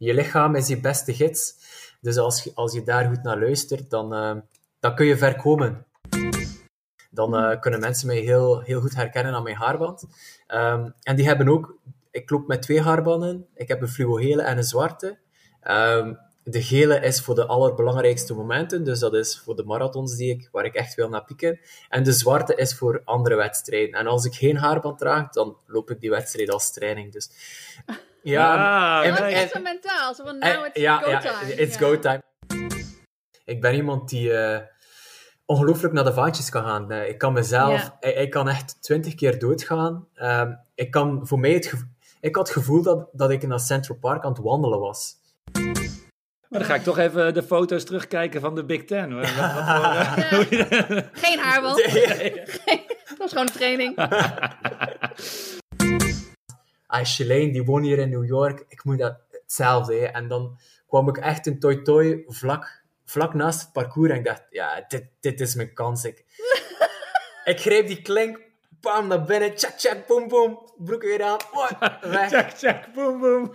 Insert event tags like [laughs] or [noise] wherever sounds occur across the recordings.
je lichaam is je beste gids. Dus als je, als je daar goed naar luistert, dan, uh, dan kun je ver komen. Dan uh, kunnen mensen mij heel, heel goed herkennen aan mijn haarband. Um, en die hebben ook... Ik loop met twee haarbanden. Ik heb een fluo-gele en een zwarte. Um, de gele is voor de allerbelangrijkste momenten, dus dat is voor de marathons die ik, waar ik echt wil naar pieken. En de zwarte is voor andere wedstrijden. En als ik geen haarband draag, dan loop ik die wedstrijd als training. Dus ja, ah, en, en, en, mentaal. Zo van, nou, it's ja, go time. Ja, it's go time. Ik ben iemand die uh, ongelooflijk naar de vaantjes kan gaan. Uh, ik kan mezelf... Ik, ik, kan echt twintig keer doodgaan. Um, ik kan voor mij het Ik had het gevoel dat, dat ik naar Central Park aan het wandelen was. Maar dan ga ik toch even de foto's terugkijken van de Big Ten. Wat, wat voor, [laughs] ja. [laughs] Geen haarband. [laughs] Nee. dat was gewoon een training. Ah, Shalane, die woont hier in New York. Ik moet dat hetzelfde. Hè. En dan kwam ik echt in Toy Toy vlak, vlak naast het parcours. En ik dacht, ja, dit, dit is mijn kans. Ik, [laughs] ik greep die klink, bam, naar binnen. Tjak, tjak, boom, boom. Broek weer aan. Oh, [laughs] weg. Tjak, boom, boom.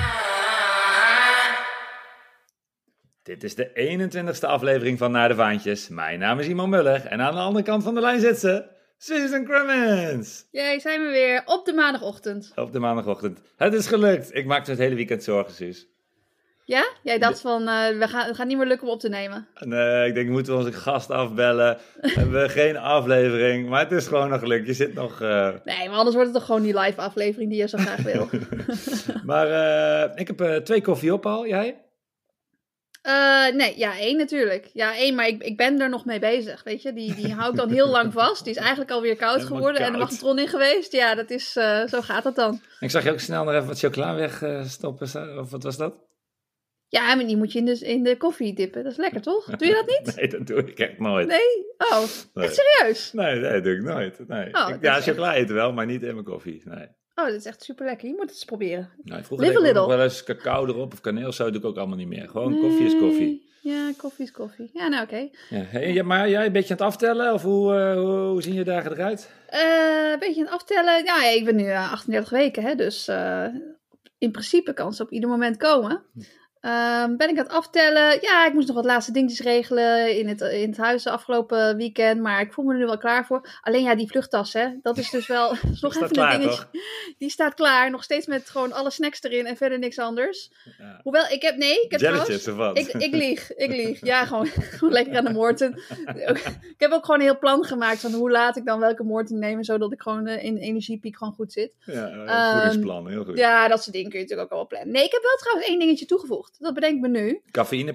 Dit is de 21ste aflevering van Naar de Vaantjes. Mijn naam is Iman Muller en aan de andere kant van de lijn zit ze, Susan Crummins. Jij zijn we weer op de maandagochtend. Op de maandagochtend. Het is gelukt. Ik maakte het hele weekend zorgen, Suus. Ja? Jij dacht van, uh, we gaan, het gaat niet meer lukken om op te nemen. Nee, ik denk, moeten we onze gast afbellen? [laughs] hebben we geen aflevering, maar het is gewoon nog gelukt. Je zit nog... Uh... Nee, maar anders wordt het toch gewoon die live aflevering die je zo graag wil. [laughs] [laughs] maar uh, ik heb twee koffie op al, jij? Uh, nee, ja, één natuurlijk. Ja, één, maar ik, ik ben er nog mee bezig, weet je. Die, die hou ik dan heel lang vast. Die is eigenlijk alweer koud geworden koud. en er magnetron in geweest. Ja, dat is, uh, zo gaat dat dan. Ik zag je ook snel nog even wat chocola wegstoppen, of wat was dat? Ja, maar die moet je in de, in de koffie dippen. Dat is lekker, toch? Doe je dat niet? [laughs] nee, dat doe ik echt nooit. Nee? Oh, echt serieus? Nee, nee, dat doe ik nooit. Nee. Oh, ik, ja, chocola eten wel, maar niet in mijn koffie, nee. Oh, dat is echt super lekker. Je moet het eens proberen. Nou, vroeger Live deed ik wel eens cacao erop of kaneel. Zo doe ik ook allemaal niet meer. Gewoon koffie is koffie. Ja, koffie is koffie. Ja, nou oké. Ja, hey, maar jij een beetje aan het aftellen? Of hoe, uh, hoe, zien je dagen eruit? Uh, een beetje aan het aftellen. Ja, ik ben nu 38 weken, hè, dus in principe kan ze op ieder moment komen. Um, ben ik aan het aftellen? Ja, ik moest nog wat laatste dingetjes regelen in het, in het huis de afgelopen weekend. Maar ik voel me er nu wel klaar voor. Alleen ja, die vluchttas, hè. Dat is dus wel [laughs] nog even klaar, een dingetje. Toch? Die staat klaar. Nog steeds met gewoon alle snacks erin en verder niks anders. Ja. Hoewel, ik heb... Nee, ik heb Jelletjes wat? Ik, ik lieg, ik lieg. Ja, [laughs] gewoon, gewoon lekker aan de moorten. ik heb ook gewoon een heel plan gemaakt van hoe laat ik dan welke moorten nemen. Zodat ik gewoon uh, in energiepiek gewoon goed zit. Ja, een voedingsplan. Heel goed. Ja, dat soort dingen kun je natuurlijk ook al plannen. Nee, ik heb wel trouwens één dingetje toegevoegd. Dat bedenk ik me nu. Cafeïne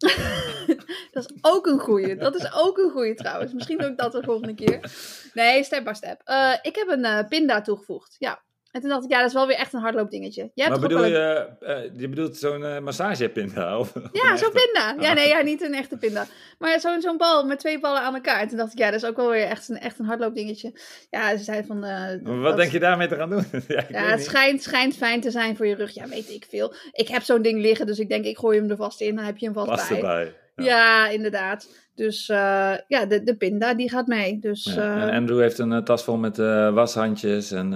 [laughs] dat is ook een goeie. Dat is ook een goeie trouwens. Misschien doe ik dat de volgende keer. Nee, step by step. Uh, ik heb een uh, pinda toegevoegd. Ja. En toen dacht ik, ja, dat is wel weer echt een hardloopdingetje. Jij maar bedoel je, uh, je bedoelt zo'n uh, massagepinda? Of, ja, zo'n pinda. Ja, nee, ja, niet een echte pinda. Maar zo'n zo'n bal met twee ballen aan elkaar. En toen dacht ik, ja, dat is ook wel weer echt een, echt een hardloopdingetje. Ja, ze zei van... Uh, wat denk je daarmee te gaan doen? [laughs] ja, ja het schijnt, schijnt fijn te zijn voor je rug. Ja, weet ik veel. Ik heb zo'n ding liggen, dus ik denk, ik gooi hem er vast in. Dan heb je hem vast, bij. erbij. Ja. ja. inderdaad. Dus uh, ja, de, de pinda die gaat mee. Dus, ja. En Andrew heeft een tas vol met washandjes en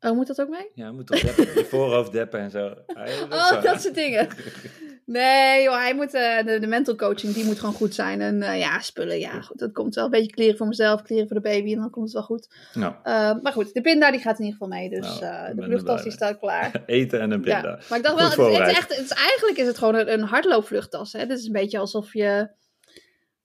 Oh, moet dat ook mee? Ja, moet toch deppen, je voorhoofd deppen en zo. [laughs] oh, dat soort dingen. [laughs] Nee, joh, hij moet, uh, de, de mental coaching, die moet gewoon goed zijn. En uh, ja, spullen, ja, goed, dat komt wel. Een beetje kleren voor mezelf, kleren voor de baby en dan komt het wel goed. Nou. Uh, maar goed, de pinda die gaat in ieder geval mee. Dus nou, de vluchttas die staat klaar. [laughs] Eten en een pinda. Ja, maar ik dacht wel, het, het, is echt, het is, eigenlijk is het gewoon een, een hardloopvluchttas. Hè? Dit is een beetje alsof je,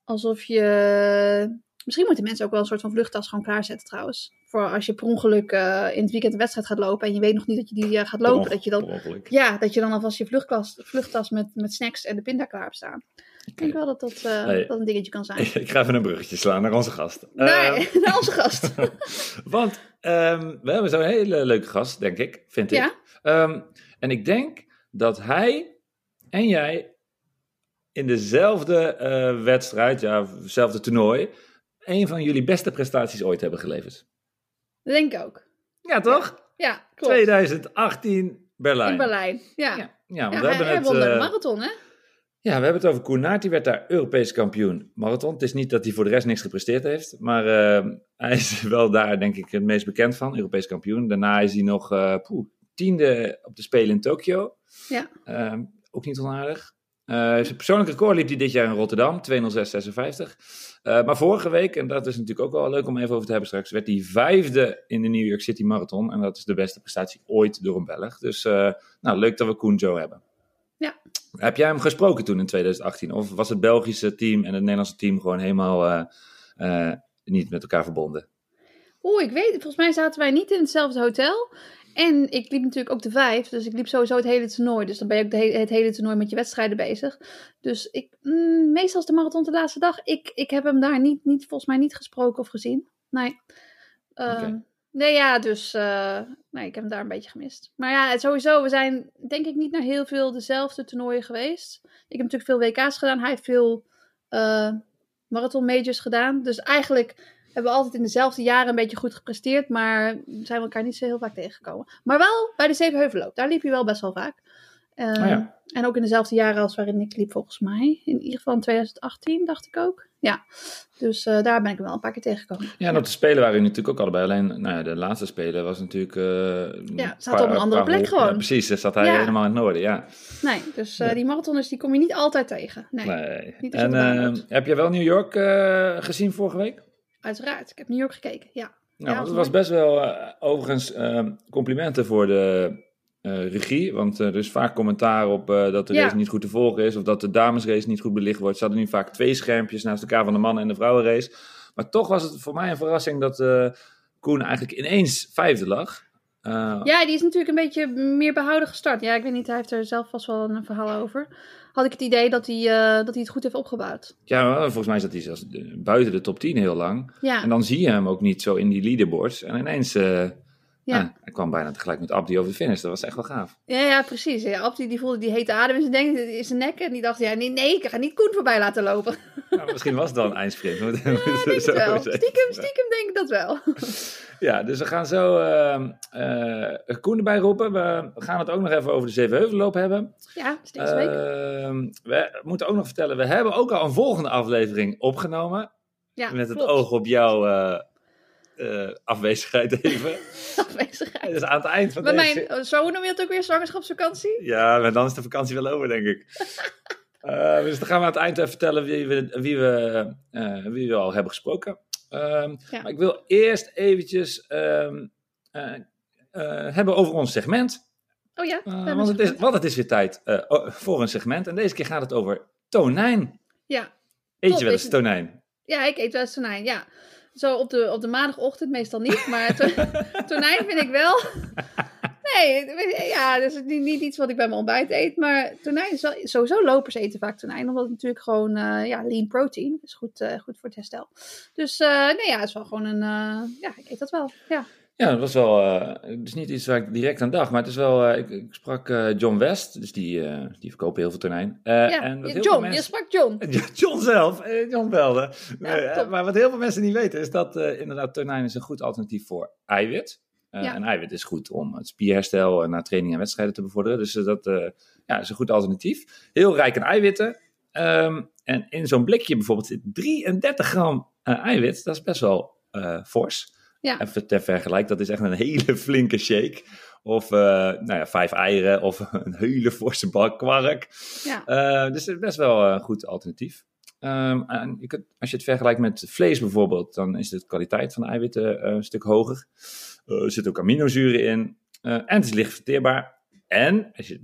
alsof je... Misschien moeten mensen ook wel een soort van vluchttas gewoon klaarzetten trouwens voor als je per ongeluk eh, in het weekend een wedstrijd gaat lopen en je weet nog niet dat je die eh, gaat lopen, dat je dan, ja, dat je dan alvast je vluchttas, vluchttas met, met snacks en de pinda klaar hebt staan. Ik denk wel dat dat, eh, Nee. dat een dingetje kan zijn. [laughs] Ik ga even een bruggetje slaan naar onze gast. Nee, Ehm, [laughs] naar onze gast. [laughs] want ehm, we hebben zo'n hele leuke gast, denk ik, vind ik. Ja? Ehm, en ik denk dat hij en jij in dezelfde wedstrijd, ja, hetzelfde toernooi, een van jullie beste prestaties ooit hebben geleverd. Dat denk ik ook. Ja, toch? Ja, klopt. 2018 Berlijn. In Berlijn. Ja. Ja, ja, want Ja, we hebben hij het... won de eh, marathon, hè? Ja, we hebben het over Koen Naert. Die werd daar Europees kampioen marathon. Het is niet dat hij voor de rest niks gepresteerd heeft. Maar eh, hij is [laughs] wel daar, denk ik, het meest bekend van. Europees kampioen. Daarna is hij nog poeh, tiende op de Spelen in Tokio. Ja. Eh, ook niet onaardig. Eh, zijn persoonlijke record liep hij dit jaar in Rotterdam. 206,56. Eh, maar vorige week, en dat is natuurlijk ook wel leuk om even over te hebben straks, werd hij vijfde in de New York City Marathon. En dat is de beste prestatie ooit door een Belg. Dus eh, nou, leuk dat we Koen zo hebben. Ja. Heb jij hem gesproken toen in 2018? Of was het Belgische team en het Nederlandse team gewoon helemaal eh, eh, niet met elkaar verbonden? Oeh, ik weet, volgens mij zaten wij niet in hetzelfde hotel. En ik liep natuurlijk ook de vijf, dus ik liep sowieso het hele toernooi. Dus dan ben je ook he- het hele toernooi met je wedstrijden bezig. Dus ik, mm, meestal is de marathon de laatste dag. Ik, ik heb hem daar niet, niet, volgens mij niet gesproken of gezien. Nee. Ehm. Nee, ja, dus eh, nee, ik heb hem daar een beetje gemist. Maar ja, sowieso, we zijn denk ik niet naar heel veel dezelfde toernooien geweest. Ik heb natuurlijk veel WK's gedaan. Hij heeft veel eh, marathon majors gedaan. Dus eigenlijk hebben we altijd in dezelfde jaren een beetje goed gepresteerd. Maar zijn we elkaar niet zo heel vaak tegengekomen. Maar wel bij de Zevenheuvelloop. Daar liep hij wel best wel vaak. Oh ja. En ook in dezelfde jaren als waarin ik liep, volgens mij. In ieder geval in 2018, dacht ik ook. Ja, dus eh, daar ben ik hem wel een paar keer tegengekomen. Ja, en op de Spelen waren jullie natuurlijk ook allebei. Alleen nou ja, de laatste Spelen was natuurlijk... eh, Ja, zat op een andere plek gewoon. Ja, precies, daar zat hij Ja. helemaal in het noorden, ja. Nee, dus Ja. die marathoners die kom je niet altijd tegen. Nee, Nee. niet En eh, wordt. heb je wel New York gezien vorige week? Uiteraard. Ik heb New York gekeken, ja. Nou, Ja, het was best wel eh, overigens eh, complimenten voor de eh, regie. Want eh, er is vaak commentaar op dat de Ja. race niet goed te volgen is. Of dat de damesrace niet goed belicht wordt. Ze hadden nu vaak twee schermpjes naast elkaar van de mannen- en de vrouwenrace. Maar toch was het voor mij een verrassing dat Koen eigenlijk ineens vijfde lag. Ja, die is natuurlijk een beetje meer behouden gestart. Ja, ik weet niet, hij heeft er zelf vast wel een verhaal over. Had ik het idee dat hij, eh, dat hij het goed heeft opgebouwd. ja, volgens mij zat hij zelfs eh, buiten de top 10 heel lang. Ja, En dan zie je hem ook niet zo in die leaderboards. En ineens... eh, Ja. ah, hij kwam bijna tegelijk met Abdi over de finish. Dat was echt wel gaaf. ja, ja precies. Ja, Abdi die voelde die hete adem in zijn, denk, in zijn nek. En die dacht, ja, nee, nee, ik ga niet Koen voorbij laten lopen. [laughs] Nou, misschien was het dan een eindsprint. Ja, denk zo wel. Stiekem, stiekem denk ik dat wel. [laughs] Ja, dus we gaan zo eh, Koen erbij roepen. We gaan het ook nog even over de Zevenheuvelloop hebben. Ja, deze week. Ehm, we moeten ook nog vertellen, we hebben ook al een volgende aflevering opgenomen. Ja, met het klopt. oog op jouw eh, afwezigheid even. [laughs] Afwezigheid. dus aan het eind van Bij deze... mijn, zo noem je het ook weer, zwangerschapsvakantie? Ja, maar dan is de vakantie wel over, denk ik. [laughs] Eh, dus dan gaan we aan het eind even vertellen wie we, wie we, eh, wie we al hebben gesproken. Ehm, Ja. Maar ik wil eerst eventjes ehm, eh, eh, hebben over ons segment. Oh ja? Want, het is, want het is weer tijd voor een segment. En deze keer gaat het over tonijn. Ja. Eet Top, je wel eens tonijn? ja, ik eet wel eens tonijn, ja. Zo op de, op de maandagochtend meestal niet, maar to- [laughs] tonijn vind ik wel... Nee, ja, dat is niet, niet iets wat ik bij mijn ontbijt eet, maar tonijn is wel... Sowieso lopers eten vaak tonijn, omdat het natuurlijk gewoon eh, ja, lean protein is. Goed, eh, goed voor het herstel. Dus eh, nee, ja, het is wel gewoon een... ja, ik eet dat wel, ja. Ja, dat was wel. eh, het is niet iets waar ik direct aan dacht, maar het is wel. eh, ik, ik sprak eh, John West, dus die, die verkopen heel veel tonijn. Ja. en wat heel veel John, mensen- je sprak John. [laughs] John zelf, John belde. Maar wat heel veel mensen niet weten is dat inderdaad tonijn is een goed alternatief voor eiwit. Ja. En eiwit is goed om het spierherstel na training en wedstrijden te bevorderen. Dus dat ja, is een goed alternatief. Heel rijk aan eiwitten. Ehm, en in zo'n blikje bijvoorbeeld zit 33 gram eiwit. Dat is best wel fors. Ja. Even ter vergelijk, dat is echt een hele [laughs] flinke shake. Of eh, nou ja, vijf eieren of [laughs] een hele forse bak kwark. Ja. Eh, dus het is best wel een goed alternatief. Ehm, en je kunt, als je het vergelijkt met vlees bijvoorbeeld, dan is de kwaliteit van de eiwitten eh, een stuk hoger. Eh, er zitten ook aminozuren in. Eh, en het is licht verteerbaar. En als je,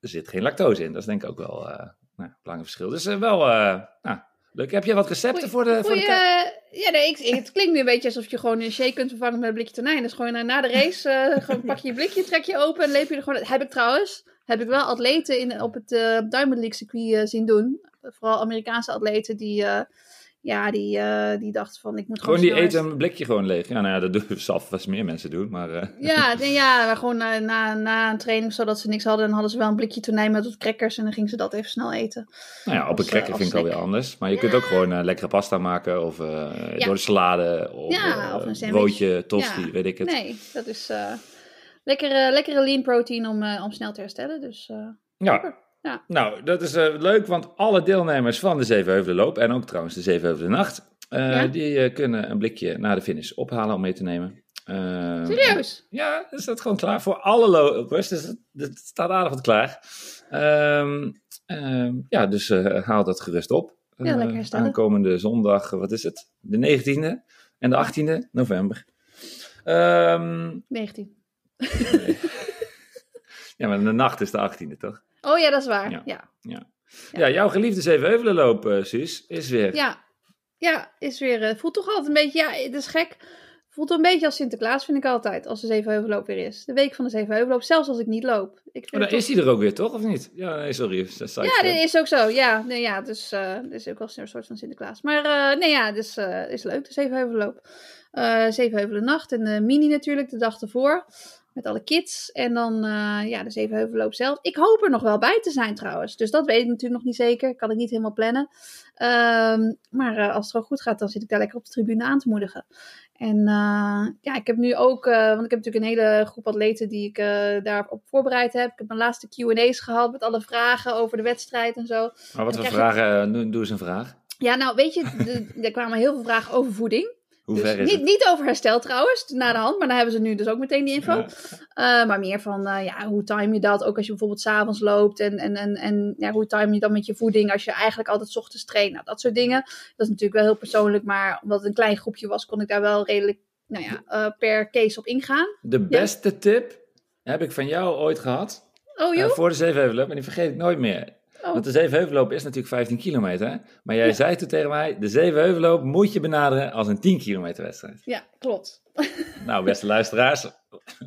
er zit geen lactose in. Dat is denk ik ook wel eh, nou, een belangrijk verschil. Dus eh, wel eh, nou, Leuk. Heb je wat recepten voor de, voor de Goeie, eh, ja, nee, ik, het klinkt nu een beetje alsof je gewoon een shake kunt vervangen met een blikje tonijn. Dus gewoon eh, na de race, eh, [laughs] gewoon pak je je blikje, trek je open en leep je er gewoon... Heb ik trouwens, heb ik wel atleten in, op het Diamond League circuit zien doen. Vooral Amerikaanse atleten die, ja, die, eh, die dachten van, ik moet gewoon... Gewoon die eten een blikje gewoon leeg. Ja, nou ja, dat doen [laughs] zal vast meer mensen doen, maar... eh, Ja, [laughs] nee, ja maar gewoon na, na, na een training, zodat ze niks hadden, dan hadden ze wel een blikje tonijn met wat crackers en dan gingen ze dat even snel eten. Nou ja, op een Als, cracker eh, vind ik alweer anders. Maar je kunt ook gewoon eh, lekkere pasta maken of eh, Ja. door de salade of, Ja, eh, of een broodje, tosti, weet ik het. Nee, dat is eh, lekkere, lekkere lean protein om, eh, om snel te herstellen. Dus eh, Ja. lekker. Ja. Nou, dat is eh, leuk, want alle deelnemers van de Zevenheuvelenloop en ook trouwens de Zevenheuvelennacht, eh Ja? die eh, kunnen een blikje na de finish ophalen om mee te nemen. Eh, serieus? Ja, is dat gewoon klaar voor alle lopers. Dus het, staat aardig wat klaar. Ehm, ehm, ja, dus eh, haal dat gerust op. Ja, Eh, lekker herstellen. Aankomende zondag, wat is het? De 19e en de 18e november. Ehm, 19. [laughs] ja, maar de nacht is de 18e, toch? Oh ja, dat is waar. Ja. Ja, ja. Ja, jouw geliefde Zevenheuvelenloop, eh Suus, is weer. ja. Ja, is weer, eh, voelt toch altijd een beetje, ja, het is gek. Voelt een beetje als Sinterklaas, vind ik altijd, als de Zevenheuvelloop weer is. De week van de Zevenheuvelloop, zelfs als ik niet loop. Ik het dan is hij er ook weer, toch? Of niet? Ja, nee, sorry. dat Ja, dit is ook zo. Ja, nee, ja dus eh dit is ook wel een soort van Sinterklaas. Maar eh, nee, ja, dus eh is leuk, de Zevenheuvelenloop. Eh Zevenheuvelennacht en de mini natuurlijk, de dag ervoor. Met alle kids. En dan eh, ja, de Zevenheuvelenloop zelf. Ik hoop er nog wel bij te zijn trouwens. Dus dat weet ik natuurlijk nog niet zeker. Kan ik niet helemaal plannen. Ehm, maar eh, als het gewoon goed gaat, dan zit ik daar lekker op de tribune aan te moedigen. En eh, ja, ik heb nu ook, want ik heb natuurlijk een hele groep atleten die ik daarop voorbereid heb. Ik heb mijn laatste Q&A's gehad met alle vragen over de wedstrijd en zo. Maar wat voor je- vragen? eh, Doe, eens een vraag. Ja, nou weet je, er kwamen heel veel vragen over voeding. Hoe Dus is niet, het? niet over herstel trouwens, na de hand, maar dan hebben ze nu dus ook meteen die info. Ja. Eh, maar meer van, eh, ja, hoe time je dat? Ook als je bijvoorbeeld s'avonds loopt. En, en, en, en ja, hoe time je dan met je voeding als je eigenlijk altijd 's ochtends traint. Nou, dat soort dingen. Dat is natuurlijk wel heel persoonlijk. Maar omdat het een klein groepje was, kon ik daar wel redelijk nou ja, eh, per case op ingaan. De beste tip heb ik van jou ooit gehad. Oh joh? voor de Zevenheuvelloop. En die vergeet ik nooit meer. Oh. Want de Zevenheuvelloop is natuurlijk 15 kilometer. Maar jij Ja. zei toen tegen mij, de Zevenheuvelloop moet je benaderen als een 10 kilometer wedstrijd. Ja, klopt. [laughs] Nou, beste luisteraars,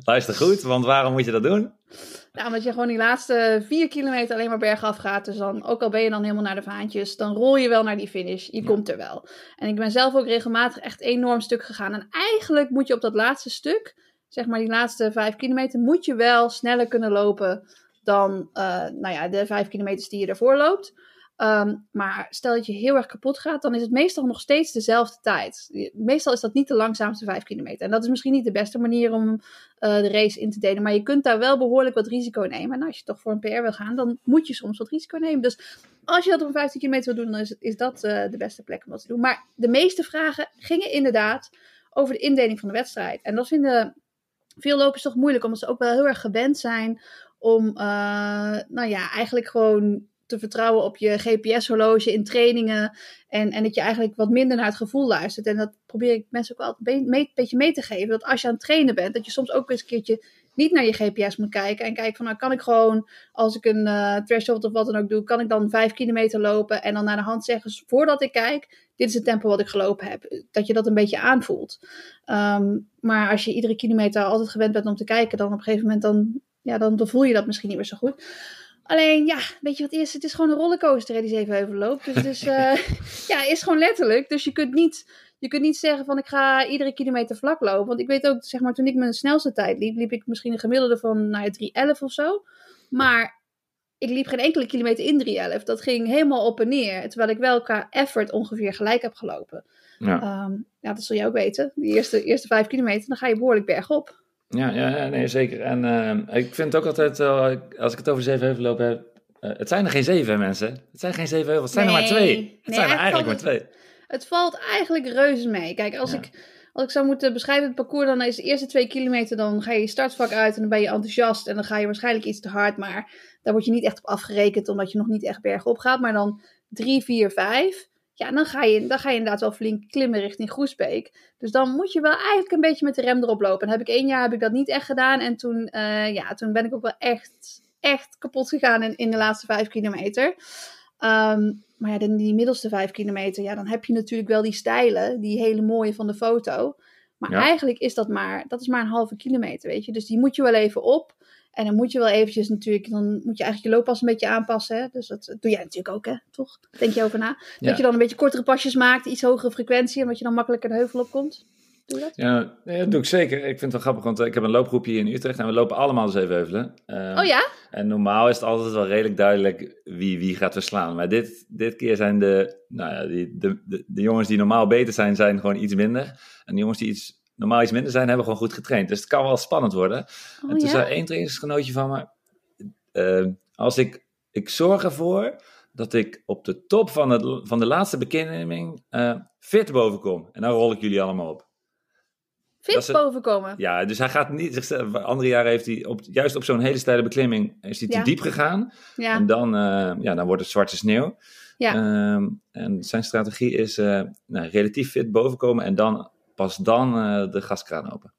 luister goed. Want waarom moet je dat doen? Nou, omdat je gewoon die laatste vier kilometer alleen maar bergaf gaat. Dus dan, ook al ben je dan helemaal naar de vaantjes, dan rol je wel naar die finish. Je komt er wel. En ik ben zelf ook regelmatig echt enorm stuk gegaan. En eigenlijk moet je op dat laatste stuk, zeg maar die laatste vijf kilometer, moet je wel sneller kunnen lopen dan eh, nou ja, de vijf kilometers die je ervoor loopt. Ehm, maar stel dat je heel erg kapot gaat, dan is het meestal nog steeds dezelfde tijd. Meestal is dat niet de langzaamste vijf kilometer. En dat is misschien niet de beste manier om eh, de race in te delen. Maar je kunt daar wel behoorlijk wat risico nemen. En als je toch voor een PR wil gaan, dan moet je soms wat risico nemen. Dus als je dat op een 15 kilometer wil doen, dan is, is dat eh, de beste plek om dat te doen. Maar de meeste vragen gingen inderdaad over de indeling van de wedstrijd. En dat vinden veel lopers toch moeilijk, omdat ze ook wel heel erg gewend zijn om, eh, nou ja, eigenlijk gewoon te vertrouwen op je GPS-horloge in trainingen. En, en dat je eigenlijk wat minder naar het gevoel luistert. En dat probeer ik mensen ook altijd een be- beetje mee te geven. Dat als je aan het trainen bent, dat je soms ook eens een keertje niet naar je GPS moet kijken. En kijken van, nou kan ik gewoon, als ik een eh threshold of wat dan ook doe, kan ik dan vijf kilometer lopen. En dan naar de hand zeggen, voordat ik kijk, dit is het tempo wat ik gelopen heb. Dat je dat een beetje aanvoelt. Ehm, maar als je iedere kilometer altijd gewend bent om te kijken, dan op een gegeven moment dan, ja, dan, voel je dat misschien niet meer zo goed. Alleen, ja, weet je wat het is? Het is gewoon een rollercoaster, hè, die Zevenheuvelloop. Dus het is, [laughs] eh, ja, is gewoon letterlijk. Dus je kunt, niet, je kunt niet zeggen van ik ga iedere kilometer vlak lopen. Want ik weet ook, zeg maar, toen ik mijn snelste tijd liep, liep ik misschien een gemiddelde van nou, ja, 3.11 of zo. Maar ik liep geen enkele kilometer in 3.11. Dat ging helemaal op en neer. Terwijl ik wel qua effort ongeveer gelijk heb gelopen. Ja, Ehm, ja, dat zul je ook weten. Die eerste, eerste vijf kilometer, dan ga je behoorlijk bergop. Ja, ja, nee, zeker. En eh, ik vind het ook altijd, als ik het over Zevenheuvelloop heb, eh, het zijn er geen zeven, mensen. Het zijn geen zeven heuvels, het zijn er maar twee. Het Nee, zijn er eigenlijk maar twee. Het valt eigenlijk reuze mee. Kijk, als, Ja. ik, als ik zou moeten beschrijven het parcours, dan is de eerste twee kilometer, dan ga je je startvak uit en dan ben je enthousiast en dan ga je waarschijnlijk iets te hard, maar daar word je niet echt op afgerekend omdat je nog niet echt bergop gaat. Maar dan drie, vier, vijf, ja, dan ga je, dan ga je inderdaad wel flink klimmen richting Groesbeek. Dus dan moet je wel eigenlijk een beetje met de rem erop lopen. En heb ik één jaar heb ik dat niet echt gedaan en toen, eh, ja, toen ben ik ook wel echt, echt kapot gegaan in, in de laatste vijf kilometer. Ehm, maar ja, dan die middelste vijf kilometer, ja, dan heb je natuurlijk wel die stijlen, die hele mooie van de foto. Maar Ja. eigenlijk is dat maar, dat is maar een halve kilometer, weet je. Dus die moet je wel even op. En dan moet je wel eventjes natuurlijk, dan moet je eigenlijk je looppas een beetje aanpassen. Hè? Dus dat doe jij natuurlijk ook, hè? Toch? Denk je over na. Ja. Dat je dan een beetje kortere pasjes maakt, iets hogere frequentie, omdat je dan makkelijker de heuvel op komt. Doe je dat? Ja, dat doe ik zeker. Ik vind het wel grappig, want eh, ik heb een loopgroepje hier in Utrecht en we lopen allemaal de Zevenheuvelen. Eh, Oh ja? En normaal is het altijd wel redelijk duidelijk wie wie gaat verslaan. Maar dit, dit keer zijn de, nou ja, die, de, de, de jongens die normaal beter zijn, zijn gewoon iets minder. En de jongens die iets, normaal iets minder zijn, hebben gewoon goed getraind. Dus het kan wel spannend worden. Oh en toen ja? zei één trainingsgenootje van me, eh, als ik, ik zorg ervoor dat ik op de top van, het, van de laatste beklimming eh, fit boven kom. En dan rol ik jullie allemaal op. Fit het- bovenkomen. Ja, dus hij gaat niet. Andere jaren heeft hij op, juist op zo'n hele steile beklimming is hij te Ja. diep gegaan. Ja. En dan, eh, ja, dan wordt het zwarte sneeuw. Ja. Ehm, en zijn strategie is nou, relatief fit bovenkomen en dan pas dan eh, de gaskraan open.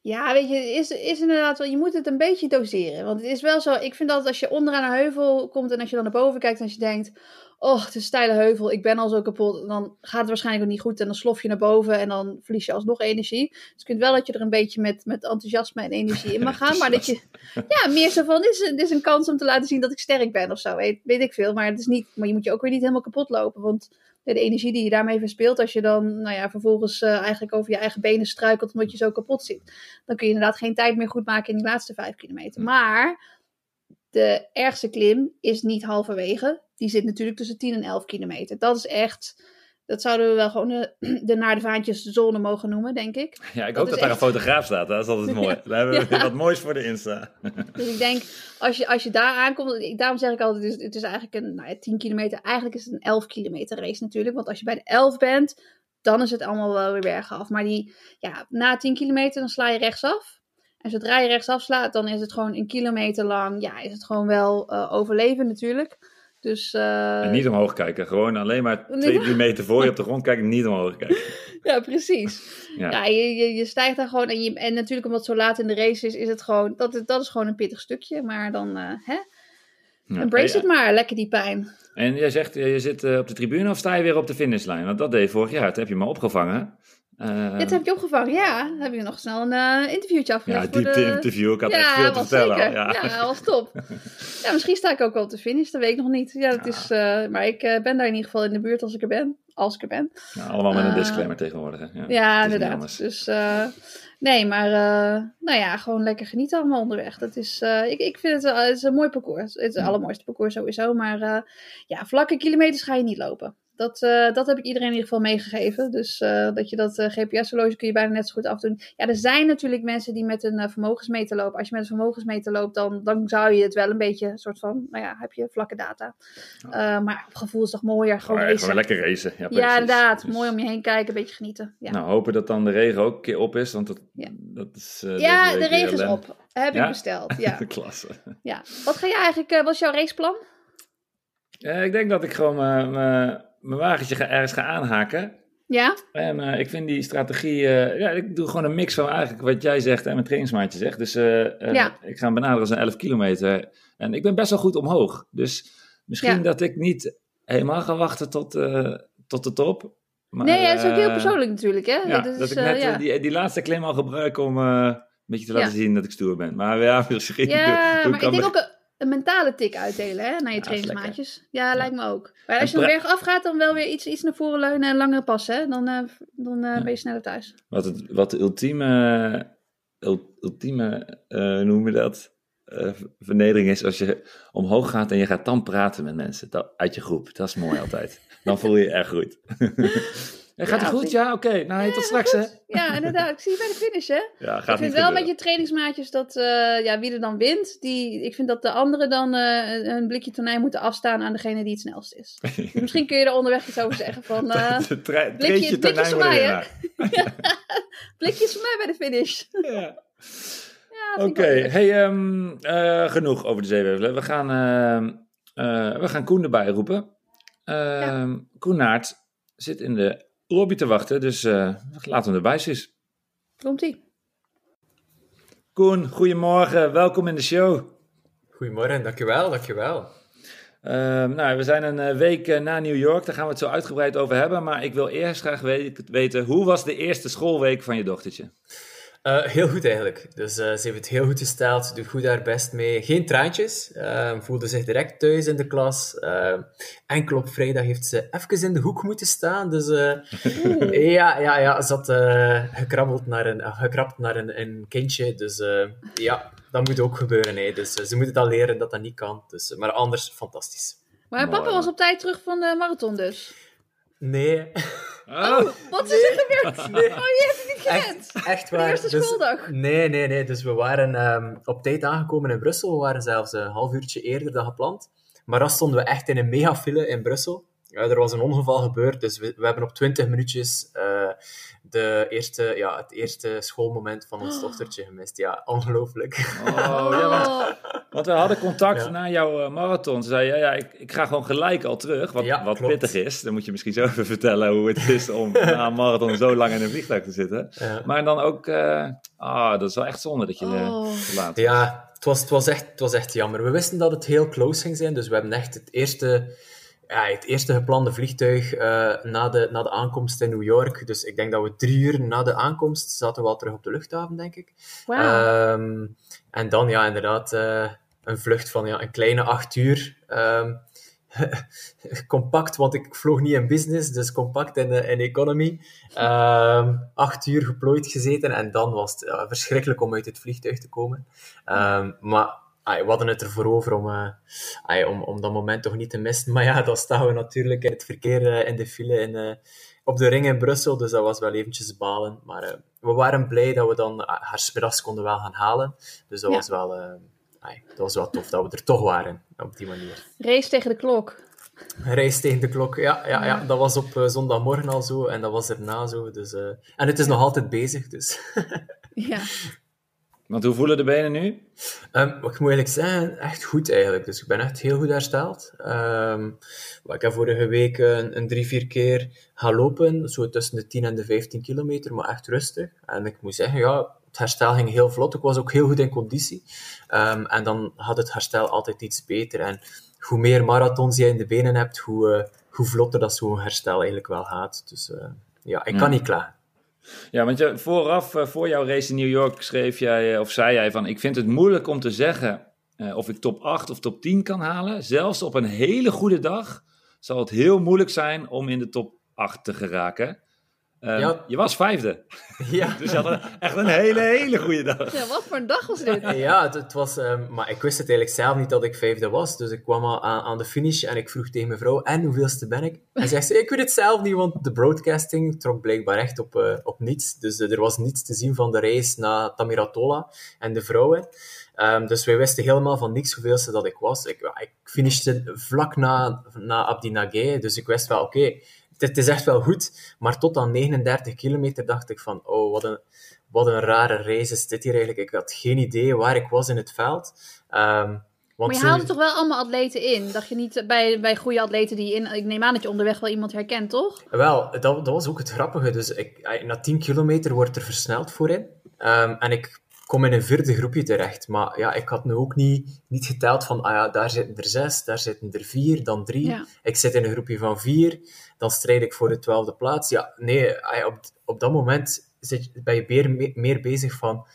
Ja, weet je, is, is inderdaad wel, je moet het een beetje doseren. Want het is wel zo, ik vind altijd als je onderaan een heuvel komt en als je dan naar boven kijkt en als je denkt, oh, het is een steile heuvel, ik ben al zo kapot. Dan gaat het waarschijnlijk ook niet goed en dan slof je naar boven en dan verlies je alsnog energie. Dus ik vind wel dat je er een beetje met, met enthousiasme en energie in mag gaan. Maar dat je, ja, meer zo van, dit is, dit is een kans om te laten zien dat ik sterk ben of zo, weet, weet ik veel. Maar het is niet, maar je moet je ook weer niet helemaal kapot lopen, want de energie die je daarmee verspeelt, als je dan nou ja, vervolgens eh, eigenlijk over je eigen benen struikelt omdat je zo kapot zit, dan kun je inderdaad geen tijd meer goed maken in die laatste vijf kilometer. Maar de ergste klim is niet halverwege. Die zit natuurlijk tussen 10 en 11 kilometer. Dat is echt, dat zouden we wel gewoon de, [clears throat] de naar de vaantjes zone mogen noemen, denk ik. Ja, ik hoop dat daar echt- een fotograaf staat. Dat is altijd mooi. [laughs] Ja. Dan hebben we Ja. wat moois voor de Insta. [laughs] Dus ik denk, als je, als je daar aankomt, daarom zeg ik altijd, het is, het is eigenlijk een nou ja, 10 kilometer. Eigenlijk is het een 11 kilometer race natuurlijk. Want als je bij de 11 bent, dan is het allemaal wel weer bergaf. Maar die, ja, na 10 kilometer, dan sla je rechtsaf. En zodra je rechtsaf slaat, dan is het gewoon een kilometer lang, ja, is het gewoon wel eh, overleven natuurlijk. Dus, eh, En niet omhoog kijken. Gewoon alleen maar twee, drie meter voor je op de [laughs] grond kijken. en Niet omhoog kijken. ja, precies. Ja. Ja, je, je, je stijgt daar gewoon. En, je, en natuurlijk, omdat het zo laat in de race is, is het gewoon, dat, is- dat is gewoon een pittig stukje. Maar dan, eh hè, Ja. embrace het maar, lekker die pijn. En jij zegt, eh, je zit eh, op de tribune of sta je weer op de finishlijn? Want dat deed je vorig jaar. Dat heb je me opgevangen. Dit heb je opgevangen, ja. Dan heb je nog snel een eh, interviewtje afgelegd. ja, diepte de... interview. Ik had ja, echt veel te vertellen. Ja. Ja. dat was top. [laughs] ja, misschien sta ik ook wel op de finish, dat weet ik nog niet. Ja, dat Ja. is, eh, maar ik eh, ben daar in ieder geval in de buurt als ik er ben. Als ik er ben. Allemaal met een disclaimer tegenwoordig. Hè. Ja, Ja, inderdaad. Dus nee, maar nou ja, gewoon lekker genieten allemaal onderweg. Dat is, ik, ik vind het, is een mooi parcours. Het is het Ja. allermooiste parcours sowieso. Maar ja, vlakke kilometers ga je niet lopen. Dat, eh, dat heb ik iedereen in ieder geval meegegeven. Dus eh, dat je dat eh, GPS-horloge kun je bijna net zo goed afdoen. Ja, er zijn natuurlijk mensen die met een vermogensmeter lopen. Als je met een vermogensmeter loopt, dan, dan zou je het wel een beetje soort van, nou ja, heb je vlakke data. Maar op gevoel is toch mooier. Gewoon, Gewoon, racen. gewoon lekker racen. Ja, Ja, inderdaad. Dus- Mooi om je heen kijken, een beetje genieten. Ja. Nou, hopen dat dan de regen ook een keer op is, want dat, Ja. dat is... Ja, de regen is op. Heb Ja? ik besteld. Ja. [laughs] Klasse. ja. Wat ga je eigenlijk, wat is jouw raceplan? Ik denk dat ik gewoon mijn- mijn wagentje ga, ergens ga aanhaken. Ja? En eh, ik vind die strategie, eh, ja, ik doe gewoon een mix van eigenlijk wat jij zegt en mijn trainingsmaatje zegt. Dus eh, Ja. ik ga hem benaderen als een 11 kilometer. En ik ben best wel goed omhoog. Dus misschien Ja. dat ik niet helemaal ga wachten tot, tot de top. Maar, nee, dat is ook heel persoonlijk natuurlijk, hè? Ja, dat is, dat ik net die, die laatste klim al gebruik om een beetje te laten zien dat ik stoer ben. Maar ja, [laughs] misschien. ja, doe- doe maar ik kan denk ook een, een mentale tik uitdelen, hè? Naar je Ja, trainingsmaatjes. Ja, lijkt me ook. Maar als je En dan pra- bergaf gaat, dan wel weer iets, iets naar voren leunen en langer passen, hè? Dan, eh, dan Ja. ben je sneller thuis. Wat, het, wat de ultieme, ul- ultieme hoe noem je dat? Vernedering is als je omhoog gaat en je gaat dan praten met mensen dat, uit je groep. Dat is mooi altijd. Dan voel je je echt goed. [laughs] Gaat Ja, het goed? Ja, oké. Nou, tot straks hè. Ja, inderdaad. Ik zie je bij de finish, hè? Ja, gaat ik vind wel met je trainingsmaatjes dat eh, ja, wie er dan wint, die, ik vind dat de anderen dan eh, een- blikje tonijn moeten afstaan aan degene die het snelst is. Dus [laughs] misschien kun je er onderweg iets over zeggen van [laughs] tre- blikje- blikjes tonijn voor mij, hè? [laughs] blikjes voor mij bij de finish. Ja. Ja, Oké, hey, ehm, eh, genoeg over de zeewevelen. We gaan, ehm, eh, we gaan Koen erbij roepen. Ehm Koen Naert zit in de lobby te wachten, dus eh laten we hem erbij zitten. Komt-ie. Koen, goedemorgen, welkom in de show. Goedemorgen, dankjewel, dankjewel. Ehm, nou, we zijn een week na New York, daar gaan we het zo uitgebreid over hebben. Maar ik wil eerst graag weten, hoe was de eerste schoolweek van je dochtertje? Uh, heel goed eigenlijk. Dus uh, ze heeft het heel goed gesteld, doet goed haar best mee. Geen traantjes, uh, voelde zich direct thuis in de klas. enkel op vrijdag heeft ze even in de hoek moeten staan. Dus ja, ja, ja, ze had gekrabbeld naar een, gekrapt naar een, een kindje. Dus ja, dat moet ook gebeuren. Hè. Dus ze moet het al leren dat dat niet kan. Dus, maar anders, fantastisch. Maar papa was op tijd terug van de marathon dus? Nee. Oh, wat is er gebeurd? [laughs] Nee. Oh, je hebt het niet gewend. Echt, echt waar. De eerste dus, schooldag. Nee, nee, nee. Dus we waren um, op tijd aangekomen in Brussel. We waren zelfs een half uurtje eerder dan gepland. Maar dan stonden we echt in een megafile in Brussel. Ja, er was een ongeval gebeurd, dus we, we hebben op 20 minuutjes uh, de eerste, ja, het eerste schoolmoment van ons [gasps] dochtertje gemist. Ja, ongelooflijk. Oh, ja, want, want, we hadden contact ja. na jouw uh, marathon. Ze zei, ja, ja ik, ik ga gewoon gelijk al terug, wat, ja, wat pittig is. Dan moet je misschien zo [laughs] even vertellen hoe het is om [laughs] na een marathon zo lang in een vliegtuig te zitten. Maar dan ook, uh, ah, dat is wel echt zonde dat je oh. laat. Ja, het was, het, was echt, het was echt jammer. We wisten dat het heel close ging zijn, dus we hebben echt het eerste ja, het eerste geplande vliegtuig uh, na, de, na de aankomst in New York. Dus ik denk dat we drie uur na de aankomst zaten we al terug op de luchthaven, denk ik. Wow. Um, en dan ja, inderdaad uh, een vlucht van ja, een kleine acht uur. Um, [laughs] compact, want ik vloog niet in business, dus compact in, in economy. Um, acht uur geplooid gezeten en dan was het uh, verschrikkelijk om uit het vliegtuig te komen. maar we hadden het ervoor over om, uh, om, om dat moment toch niet te missen. Maar ja, dan staan we natuurlijk in het verkeer uh, in de file in, uh, op de ring in Brussel. Dus dat was wel eventjes balen. Maar we waren blij dat we dan haar smiddags konden wel gaan halen. Dus dat, ja. was wel, dat was wel tof dat we er toch waren op die manier. Race tegen de klok. Race tegen de klok, ja, ja, ja. dat was op zondagmorgen al zo en dat was erna zo. Dus, en het is nog altijd bezig, dus... [laughs] ja. Want hoe voelen de benen nu? Um, wat ik moet eigenlijk zeggen, echt goed eigenlijk. Dus ik ben echt heel goed hersteld. Um, ik heb vorige week een, een, drie, vier keer gaan lopen, zo tussen de 10 en de 15 kilometer, maar echt rustig. En ik moet zeggen, ja, het herstel ging heel vlot. Ik was ook heel goed in conditie. Um, en dan had het herstel altijd iets beter. En hoe meer marathons je in de benen hebt, hoe, uh, hoe vlotter dat zo'n herstel eigenlijk wel gaat. Dus uh, ja, ik kan mm. niet klagen. Ja, want je, vooraf, uh, voor jouw race in New York, schreef jij, of zei jij van... Ik vind het moeilijk om te zeggen uh, of ik top 8 of top 10 kan halen. Zelfs op een hele goede dag zal het heel moeilijk zijn om in de top 8 te geraken. Um, ja. Je was vijfde. [laughs] Ja. dus je had een, echt een hele, hele goede dag. Ja, wat voor een dag was dit? [laughs] ja, het, het was... Um, maar ik wist het eigenlijk zelf niet dat ik vijfde was. Dus ik kwam aan, aan de finish en ik vroeg tegen mijn vrouw, en hoeveelste ben ik? En zegt ze, ik weet het zelf niet, want de broadcasting trok blijkbaar echt op, uh, op niets. Dus uh, er was niets te zien van de race naar Tamiratola en de vrouwen. Um, dus wij wisten helemaal van niks hoeveelste dat ik was. Ik, ik finishte vlak na, na Abdi Nagé, dus ik wist wel, oké... Okay, het is echt wel goed, maar tot aan 39 kilometer dacht ik van, oh, wat een, wat een rare race is dit hier eigenlijk. Ik had geen idee waar ik was in het veld. Um, want maar je haalde toch wel allemaal atleten in? Dacht je niet bij, bij goede atleten die in... Ik neem aan dat je onderweg wel iemand herkent, toch? Wel, dat, dat was ook het grappige. Dus ik, na 10 kilometer wordt er versneld voorin. Um, en ik kom in een vierde groepje terecht. Maar ja, ik had nu ook niet, niet geteld van, ah ja, daar zitten er zes, daar zitten er vier, dan drie. Ja. Ik zit in een groepje van vier, dan strijd ik voor de twaalfde plaats. Ja, nee, ah op, op dat moment zit, ben je meer, meer bezig van,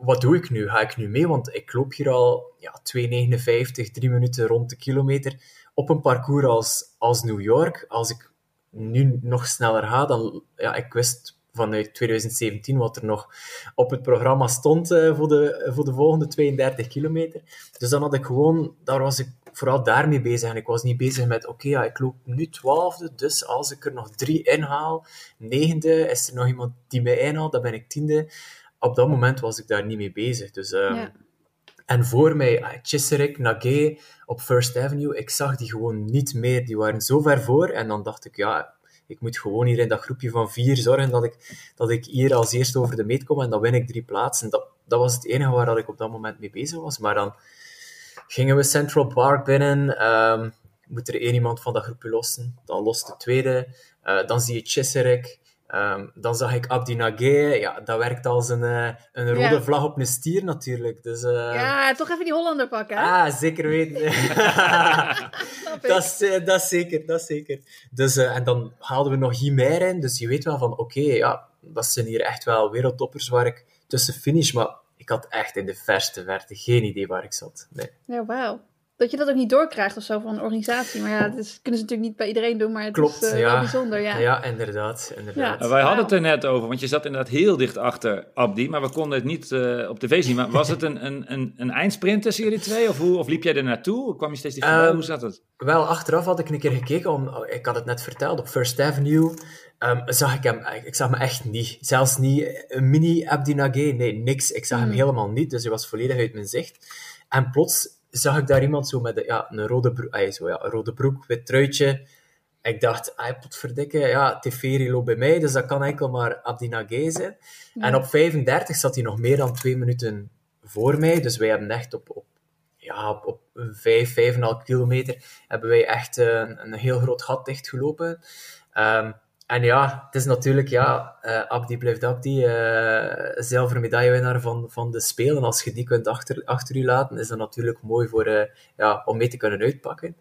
wat doe ik nu? Ga ik nu mee? Want ik loop hier al ja, 2,59, drie minuten rond de kilometer op een parcours als, als New York. Als ik nu nog sneller ga, dan, ja, ik wist vanuit 2017 wat er nog op het programma stond uh, voor, de, voor de volgende 32 kilometer. Dus dan had ik gewoon, daar was ik vooral daarmee bezig. En ik was niet bezig met, oké, okay, ja, ik loop nu twaalfde, dus als ik er nog drie inhaal, negende, is er nog iemand die mij inhaalt, dan ben ik tiende. Op dat moment was ik daar niet mee bezig. Dus, um, ja. En voor mij, uh, Chiserik, Nagé op First Avenue, ik zag die gewoon niet meer. Die waren zo ver voor. En dan dacht ik, ja, ik moet gewoon hier in dat groepje van vier zorgen dat ik, dat ik hier als eerste over de meet kom en dan win ik drie plaatsen. Dat, dat was het enige waar dat ik op dat moment mee bezig was. Maar dan gingen we Central Park binnen. Um, moet er één iemand van dat groepje lossen. Dan lost de tweede. Uh, dan zie je Chiserik. Ehm, dan zag ik Abdi Nagé, ja, dat werkt als een, eh, een rode Ja. vlag op een stier natuurlijk. Dus, eh, Ja, toch even die Hollander pakken. hè? Ah, zeker weten. [laughs] [laughs] Dat, is, eh, dat is zeker, dat is zeker. Dus, en dan haalden we nog Guimer in, dus je weet wel van, oké, ja, dat zijn hier echt wel wereldtoppers waar ik tussen finish, maar ik had echt in de verste verte geen idee waar ik zat. Nee. Ja, wauw. Dat je dat ook niet doorkrijgt of zo van een organisatie. Maar ja, dat is, kunnen ze natuurlijk niet bij iedereen doen, maar het Klopt, is eh, ja. wel bijzonder. Ja. Ja, inderdaad. inderdaad. Ja, wij hadden het er net over, want je zat inderdaad heel dicht achter Abdi, maar we konden het niet eh, op tv zien. Maar was het een, een, een, een eindsprint tussen jullie twee? Of, hoe, of liep jij er naartoe? Kwam je steeds dichterbij? Ehm, hoe zat het? Wel, achteraf had ik een keer gekeken, om, ik had het net verteld, op First Avenue ehm, zag ik hem, ik zag me echt niet. Zelfs niet een mini Abdi Nagé, nee, niks. Ik zag hem Hmm. helemaal niet, dus hij was volledig uit mijn zicht. En plots zag ik daar iemand zo met een, ja, een rode broek, ah, zo, ja, een rode broek, wit truitje. Ik dacht, ah, potverdikke, ja, Teferi loopt bij mij, dus dat kan enkel maar Abdi Nagé zijn. En op 35 zat hij nog meer dan twee minuten voor mij, dus wij hebben echt op, op ja, op, op 5, 5,5 kilometer hebben wij echt eh, een, een heel groot gat dichtgelopen. Ehm, en ja, het is natuurlijk, ja, eh, Abdi blijft Abdi, eh zilveren medaillewinnaar van, van de Spelen. Als je die kunt achter, achter je laten, is dat natuurlijk mooi voor, eh, ja, om mee te kunnen uitpakken.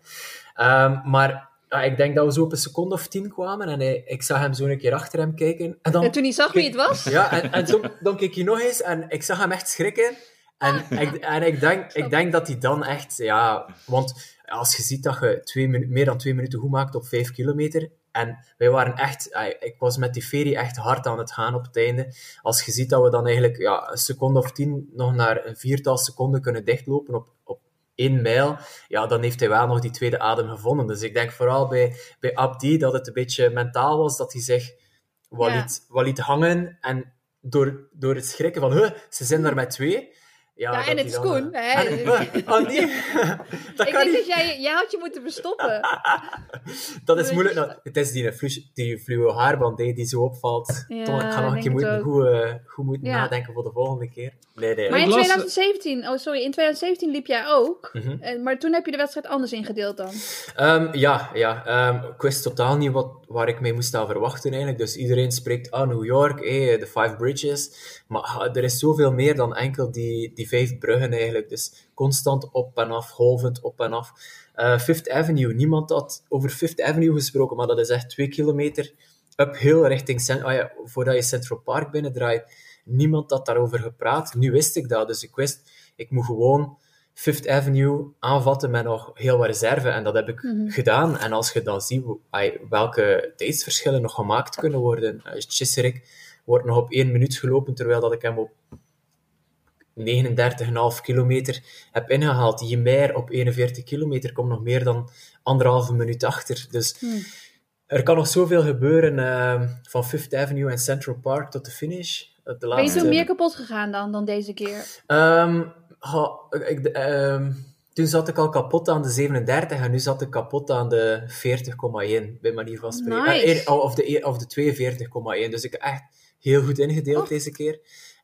Ehm, maar ja, ik denk dat we zo op een seconde of tien kwamen en hij- ik zag hem zo een keer achter hem kijken. En dan, En toen hij zag wie het was, ja, en, en toen, dan keek hij nog eens en ik zag hem echt schrikken. En, ik, en ik, denk, ik denk dat hij dan echt, ja, want als je ziet dat je twee, meer dan twee minuten goed maakt op vijf kilometer. En wij waren echt, ik was met die ferie echt hard aan het gaan op het einde. Als je ziet dat we dan eigenlijk ja, een seconde of tien nog naar een viertal seconden kunnen dichtlopen op, op één mijl, ja, dan heeft hij wel nog die tweede adem gevonden. Dus ik denk vooral bij, bij Abdi dat het een beetje mentaal was, dat hij zich wat, Ja. liet, wat liet hangen. En door, door het schrikken van, huh, ze zijn daar met twee. Ja, en het is Koen, eh, hè. [laughs] oh nee, [laughs] dat ik kan denk niet. dat jij, jij had je moeten verstoppen. [laughs] Dat is moeilijk. Nou, het is die, flu- die fluwe haarband hè, die zo opvalt. Ja, Tom, ik ga nog een keer moeten, goed, eh, goed moeten Ja. nadenken voor de volgende keer. Nee, nee. Maar in Ik las- 2017, oh sorry, in 2017 liep jij ook. Eh, Maar toen heb je de wedstrijd anders ingedeeld dan. Ehm, ja, ja ehm, ik wist totaal niet wat, waar ik mee moest aan verwachten eigenlijk. Dus iedereen spreekt, ah, New York, eh, de Five Bridges. Maar ah, er is zoveel meer dan enkel die, die vijf bruggen eigenlijk. Dus constant op en af, golvend op en af. Eh, Fifth Avenue, niemand had over Fifth Avenue gesproken, maar dat is echt twee kilometer uphill richting... Ah ja, voordat je Central Park binnendraait. Niemand had daarover gepraat. Nu wist ik dat, dus ik wist, ik moet gewoon Fifth Avenue aanvatten met nog heel wat reserve. En dat heb ik gedaan. En als je dan ziet welke tijdsverschillen nog gemaakt kunnen worden. Uh, Chiserik wordt nog op één minuut gelopen, terwijl dat ik hem op 39,5 kilometer heb ingehaald. Jemer op 41 kilometer komt nog meer dan anderhalve minuut achter. Dus er kan nog zoveel gebeuren eh, van Fifth Avenue en Central Park tot de finish. Eh, De Ben je laatste... toen meer kapot gegaan dan, dan deze keer? Ehm, ha, ik, ehm, toen zat ik al kapot aan de 37 en nu zat ik kapot aan de 40,1, bij manier van spreken. Nice. Eh, of, de, of de 42,1. Dus ik heb echt heel goed ingedeeld Oh. deze keer.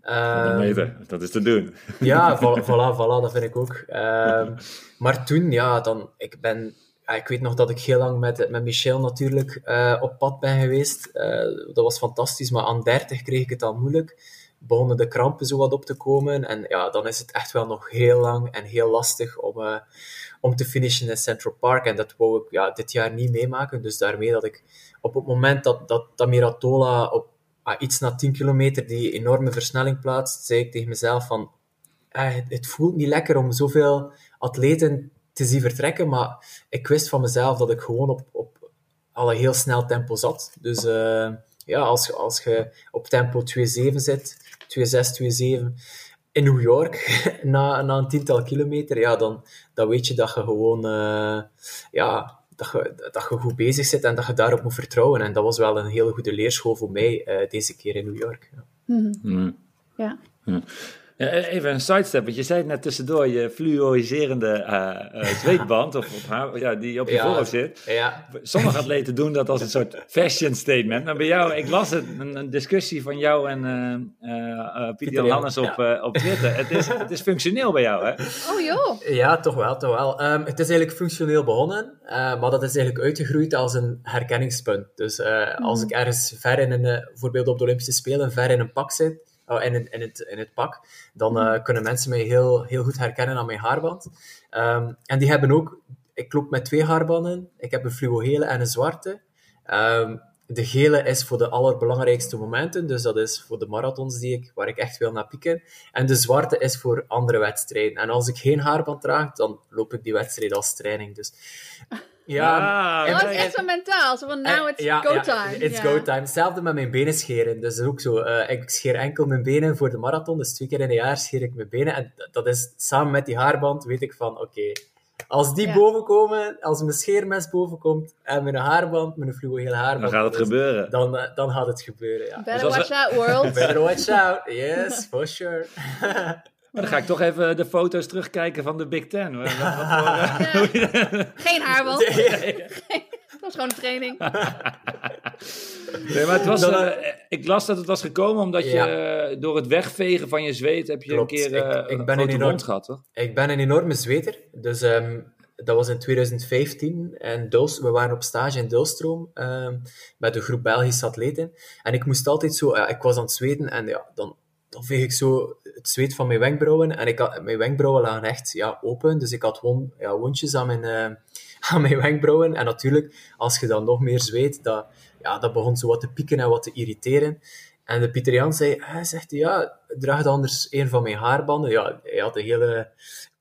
Dat Ehm, meten, dat is te doen. ja, [laughs] voilà, voilà, voilà, dat vind ik ook. Ehm, maar toen, ja, dan, ik ben... ja, ik weet nog dat ik heel lang met, met Michel natuurlijk eh, op pad ben geweest. Eh, dat was fantastisch, maar aan 30 kreeg ik het al moeilijk. Begonnen de krampen zo wat op te komen. En ja, dan is het echt wel nog heel lang en heel lastig om, eh, om te finishen in Central Park. En dat wou ik ja, dit jaar niet meemaken. Dus daarmee dat ik op het moment dat, dat, Miratola op ah, iets na 10 kilometer die enorme versnelling plaatst, zei ik tegen mezelf van eh, het, voelt niet lekker om zoveel atleten te zien vertrekken, maar ik wist van mezelf dat ik gewoon op, op al een heel snel tempo zat. Dus eh, ja, als, als je op tempo 2.7 zit, 2.6, 2.7 in New York, [laughs] na, na een tiental kilometer, ja, dan, dan weet je dat je gewoon eh, ja, dat je, dat je goed bezig zit en dat je daarop moet vertrouwen. En dat was wel een hele goede leerschool voor mij eh, deze keer in New York. Ja. Mhm. Hmm. Ja. Ja, e- even een sidestep, want je zei het net tussendoor, je fluoriserende eh, eh, [laughs] zweetband, of, of haar, ja, die op je Ja. voorhoofd zit. Ja, Sommige atleten doen dat als een soort fashion statement. Maar bij jou, ik las het, een, een discussie van jou en eh eh, eh, Pieter Hannes op, op Twitter. Het is, het is functioneel bij jou, hè? Oh joh. Ja, toch wel, toch wel. Ehm, het is eigenlijk functioneel begonnen, eh, maar dat is eigenlijk uitgegroeid als een herkenningspunt. Dus eh, als ik ergens ver in een, bijvoorbeeld op de Olympische Spelen, ver in een pak zit, oh, in, het, in het pak, dan eh, kunnen mensen mij heel, heel goed herkennen aan mijn haarband. Ehm, en die hebben ook, ik loop met twee haarbanden. Ik heb een fluo-gele en een zwarte. Ehm, de gele is voor de allerbelangrijkste momenten, dus dat is voor de marathons die ik, waar ik echt wil naar pieken. En de zwarte is voor andere wedstrijden. En als ik geen haarband draag, dan loop ik die wedstrijd als training. Dus ja, Ah, Ja, en- dat is echt zo mentaal. Zo van, nou, eh, it's ja, go ja, time. it's Ja. go time. Hetzelfde met mijn benen scheren. Dus ook zo. eh, ik scheer enkel mijn benen voor de marathon. Dus twee keer in een jaar scheer ik mijn benen. En dat is samen met die haarband, weet ik van, oké. als die Ja. boven komen, als mijn scheermes boven komt en mijn haarband, mijn fluo-gele haarband, dan gaat het dus gebeuren. Dan, eh, dan gaat het gebeuren, ja. Better Dus als watch out, world. Better watch out. Yes, for sure. [laughs] Maar dan ga ik toch even de foto's terugkijken van de Big Ten. Wat- voor, eh, [laughs] Geen haarband. [laughs] Dat was gewoon een training. Nee, maar het was, Dan, eh, ik las dat het was gekomen omdat je Ja. eh, door het wegvegen van je zweet heb je Klopt. een keer Ik- eh, ik ben een enorm- gehad, toch? Ik ben een enorme zweter. Dus ehm, dat was in 2015. En we waren op stage in Dulstroom ehm, met een groep Belgische atleten. En ik moest altijd zo... ja, ik was aan het zweten en ja, dan, dan veeg ik zo het zweet van mijn wenkbrauwen. En ik had, mijn wenkbrauwen lagen echt ja, open. Dus ik had won, ja, wondjes aan mijn, eh, [laughs] aan mijn wenkbrauwen. En natuurlijk, als je dan nog meer zweet, dat, ja, dat begon zo wat te pieken en wat te irriteren. En de Pieter Jan zei, hij zegt, ja, draag dan anders een van mijn haarbanden. Ja, hij had een hele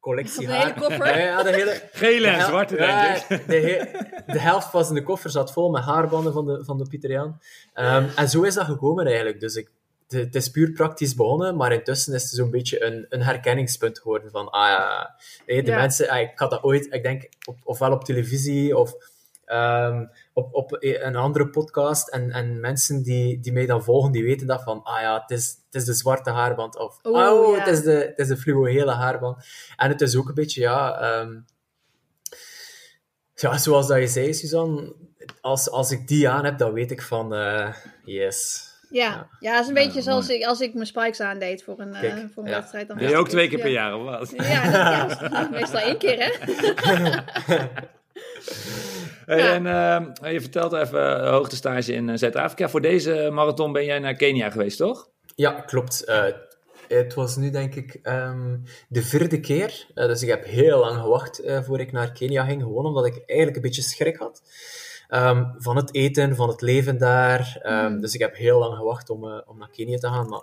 collectie hele haar. koffer. Ja, een hele... Gele de zwarte, ja, denk ik. De, he- de helft van de koffer zat vol met haarbanden van de, van de Pieter Jan. Ehm, en zo is dat gekomen eigenlijk. Dus ik, de- het is puur praktisch begonnen, maar intussen is het zo'n beetje een, een herkenningspunt geworden van, ah ja, de Ja. mensen, ah, ik had dat ooit, ik denk, op, ofwel op televisie of ehm, op, op een andere podcast en, en mensen die, die mij dan volgen, die weten dat van, ah ja, het is, het is de zwarte haarband of, oh, ja. het is de, het is de haarband. En het is ook een beetje, ja... ehm, ja, zoals dat je zei, Suzanne, als, als ik die aan heb, dan weet ik van, eh, yes. Ja, ja, het is een beetje zoals ik, als ik mijn spikes aandeed voor een, eh, voor een ja. wedstrijd. Dan wist je ook twee keer per Ja. jaar, of wat? Ja, dat, meestal één keer, hè? [laughs] Hey, Ja. En eh, je vertelt even uh, hoogtestage in eh, Zuid-Afrika. Voor deze marathon ben jij naar Kenia geweest, toch? Ja, klopt. Eh, het was nu, denk ik, ehm, de vierde keer. Eh, dus ik heb heel lang gewacht eh voor ik naar Kenia ging. Gewoon omdat ik eigenlijk een beetje schrik had. Ehm, van het eten, van het leven daar. Ehm, Mm. Dus ik heb heel lang gewacht om, eh, om naar Kenia te gaan. Maar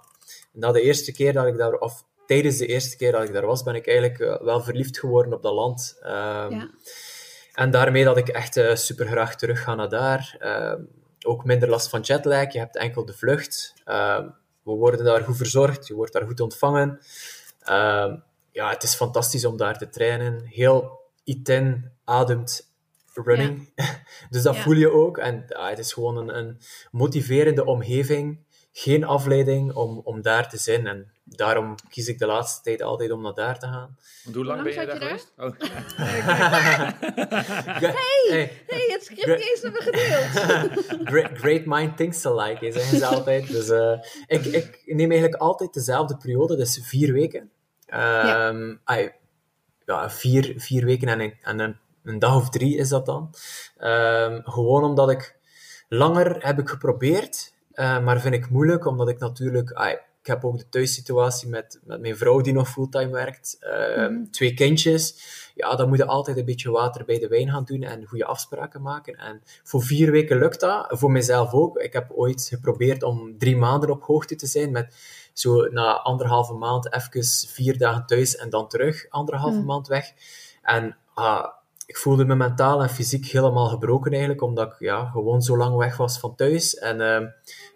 na de eerste keer dat ik daar... Of tijdens de eerste keer dat ik daar was, ben ik eigenlijk eh, wel verliefd geworden op dat land. Ehm, Ja. En daarmee dat ik echt eh, super graag terug ga naar daar. Ook minder last van jetlag. Je hebt enkel de vlucht. We worden daar goed verzorgd. Je wordt daar goed ontvangen. Ja, het is fantastisch om daar te trainen. Heel itin, ademt, running. [laughs] dus dat Ja. voel je ook. En ja, het is gewoon een, een motiverende omgeving. Geen afleiding om, om daar te zijn. En daarom kies ik de laatste tijd altijd om naar daar te gaan. Want hoe lang Hoe ben je daar geweest? Oh. [laughs] Hey! hey, het script eens hebben gedeeld. [laughs] great, great mind thinks alike, zeggen ze altijd. Dus eh, ik, ik neem eigenlijk altijd dezelfde periode, dus vier weken. Ehm, ai, ja, vier, vier weken en, een, en een, een dag of drie is dat dan. Ehm, gewoon omdat ik langer heb ik geprobeerd, eh, maar vind ik moeilijk, omdat ik natuurlijk... ik heb ook de thuissituatie met, met mijn vrouw die nog fulltime werkt. Ehm, Mhm. Twee kindjes. Ja, dan moet je altijd een beetje water bij de wijn gaan doen en goede afspraken maken. En voor vier weken lukt dat. Voor mezelf ook. Ik heb ooit geprobeerd om drie maanden op hoogte te zijn. Met zo na anderhalve maand even vier dagen thuis en dan terug anderhalve Hmm. maand weg. En ah, ik voelde me mentaal en fysiek helemaal gebroken eigenlijk, omdat ik ja, gewoon zo lang weg was van thuis. En ehm,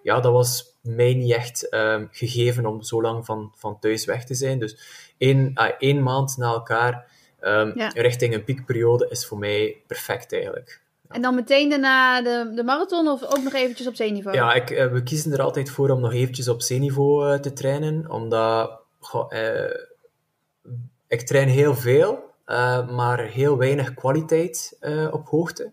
ja, dat was mij niet echt ehm, gegeven om zo lang van, van thuis weg te zijn. Dus één, ah, één maand na elkaar ehm, Ja. richting een piekperiode is voor mij perfect eigenlijk. En dan meteen daarna de, de marathon of ook nog eventjes op zeeniveau? Ja, ik, eh, we kiezen er altijd voor om nog eventjes op zeeniveau eh, te trainen, omdat goh, eh, ik train heel veel, eh, maar heel weinig kwaliteit eh, op hoogte.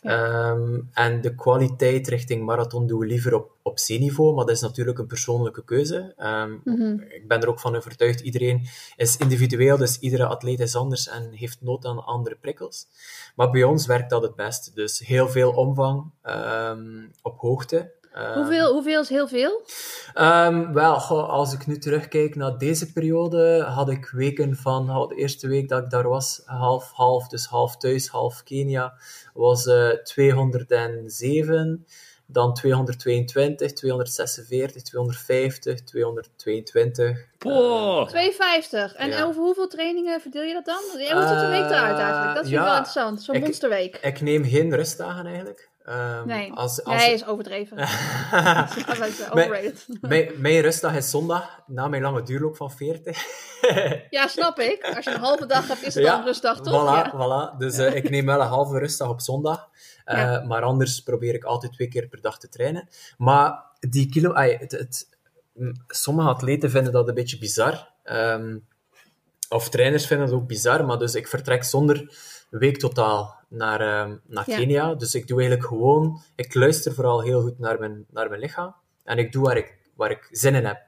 Ehm, en de kwaliteit richting marathon doen we liever op, op C-niveau, maar dat is natuurlijk een persoonlijke keuze. Ehm, Mhm. Ik ben er ook van overtuigd, iedereen is individueel, dus iedere atleet is anders en heeft nood aan andere prikkels. Maar bij ons werkt dat het best. Dus heel veel omvang ehm, op hoogte. Ehm, Hoeveel, hoeveel is heel veel? Ehm, wel, als ik nu terugkijk naar deze periode, had ik weken van, oh, de eerste week dat ik daar was, half-half, dus half thuis, half Kenia, was eh 207, dan 222, 246, 250, 222. Poh. 2,50. En Ja. over hoeveel trainingen verdeel je dat dan? Hoe ziet een week eruit eigenlijk? Dat vind ik ja, wel interessant. Zo'n monsterweek. Ik neem geen rustdagen eigenlijk. Ehm, Nee. Als, als, Nee, is overdreven. [laughs] Mijn- overrated. mijn, mijn rustdag is zondag, na mijn lange duurloop van 40. [laughs] Ja, snap ik. Als je een halve dag hebt, is het Ja, dan rustdag, toch? Voilà, Ja. voilà. Dus eh, ik neem wel een halve rustdag op zondag. Eh, Ja. Maar anders probeer ik altijd twee keer per dag te trainen. Maar die kilo... het, het, m, sommige atleten vinden dat een beetje bizar. Ehm, of trainers vinden dat ook bizar. Maar dus ik vertrek zonder weektotaal naar, ehm, naar Ja. Kenia. Dus ik doe eigenlijk gewoon... Ik luister vooral heel goed naar mijn, naar mijn lichaam. En ik doe waar ik, waar ik zin in heb.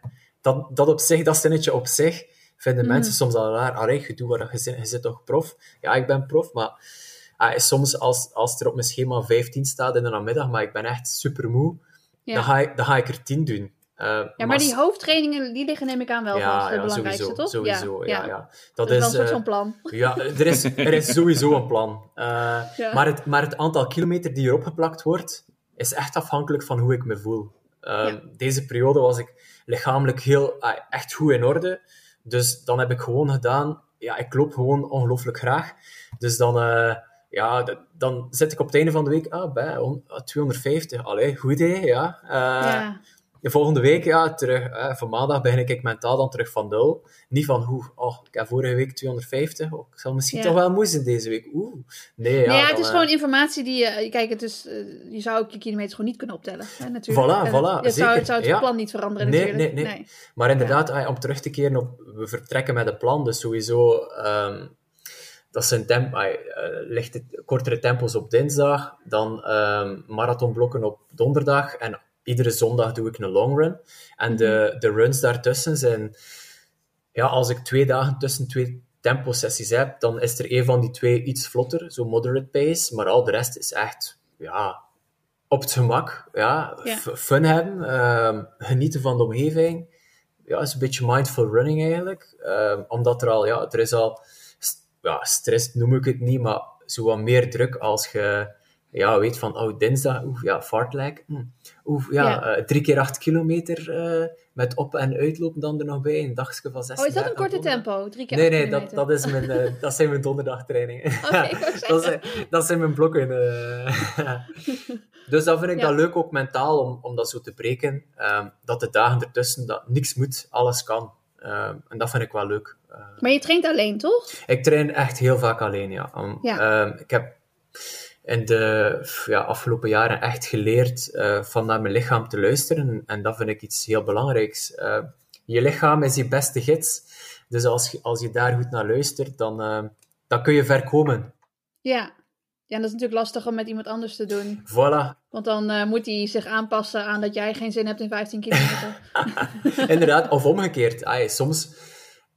Dat, dat op zich, dat zinnetje op zich, vinden Mhm. mensen soms al raar. Allee, je doet waar je zin... Je zit toch prof? Ja, ik ben prof, maar... ah, soms als, als er op mijn schema 15 staat in de namiddag, maar ik ben echt super moe, Ja. dan, ga ik, dan ga ik er 10 doen. Eh, Ja, maar die hoofdtrainingen, die liggen neem ik aan wel vast. De belangrijkste, sowieso, toch? Sowieso, ja. ja, Dat, Dat is wel is, een soort eh, van plan. ja, er is, er is sowieso een plan. Eh, Ja. maar, het, maar het aantal kilometer die erop geplakt wordt, is echt afhankelijk van hoe ik me voel. Ja. Deze periode was ik lichamelijk heel, ah, echt goed in orde. Dus dan heb ik gewoon gedaan... Ja, ik loop gewoon ongelooflijk graag. Dus dan... ja, dan zit ik op het einde van de week ah, bij on- ah, 250. Allee, goed hè, ja. Ja. De volgende week, ja, terug, eh, van maandag begin ik mentaal dan terug van nul. Niet van, hoe, oh, ik heb vorige week 250, oh, ik zal misschien Ja. toch wel moe zijn deze week. Oeh, nee, ja. nee, ja, dan, het is gewoon informatie die je... Kijk, het is, eh, je zou ook je kilometers gewoon niet kunnen optellen. Hè, natuurlijk. Voilà, En voilà, Het, zou, het zou het ja. plan niet veranderen Nee, natuurlijk. nee, nee. Maar inderdaad, ah, om terug te keren op, we vertrekken met een plan, dus sowieso, ehm, dat zijn temp, ah, eh, lichte, kortere tempos op dinsdag, dan ehm, marathonblokken op donderdag en iedere zondag doe ik een long run. En de, de runs daartussen zijn, ja, als ik twee dagen tussen twee tempo-sessies heb, dan is er een van die twee iets vlotter, zo moderate pace, maar al de rest is echt, ja, op het gemak, ja, fun hebben, ehm, genieten van de omgeving. Ja, is een beetje mindful running eigenlijk, Ehm, omdat er al, ja, er is al, ja, stress noem ik het niet, maar zo wat meer druk als je, ja, weet van, oh, dinsdag, oeh, ja, fartlag, hm. oeh, ja, Ja. eh, drie keer acht kilometer eh, met op- en uitlopen dan er nog bij, een dagje van 16 Oh, is dat een korte tempo? Drie keer Nee, nee, dat, kilometer? dat, is mijn, eh, [laughs] dat zijn mijn donderdagtrainingen. Wou [laughs] zeggen. dat, zijn, dat zijn mijn blokken. [laughs] dus dat vind ik Ja. dan leuk, ook mentaal, om, om dat zo te breken. ehm, dat de dagen ertussen, dat niks moet, alles kan. Ehm, en dat vind ik wel leuk. Maar je traint alleen, toch? ik train echt heel vaak alleen, ja. Ja. ehm, ik heb in de ja, afgelopen jaren echt geleerd eh, van naar mijn lichaam te luisteren. En dat vind ik iets heel belangrijks. Eh, je lichaam is je beste gids. Dus als je, als je daar goed naar luistert, dan, eh, dan kun je ver komen. Ja. Ja, en dat is natuurlijk lastig om met iemand anders te doen. Voilà. Want dan moet hij zich aanpassen aan dat jij geen zin hebt in 15 kilometer. [laughs] [laughs] Inderdaad, of omgekeerd. Soms,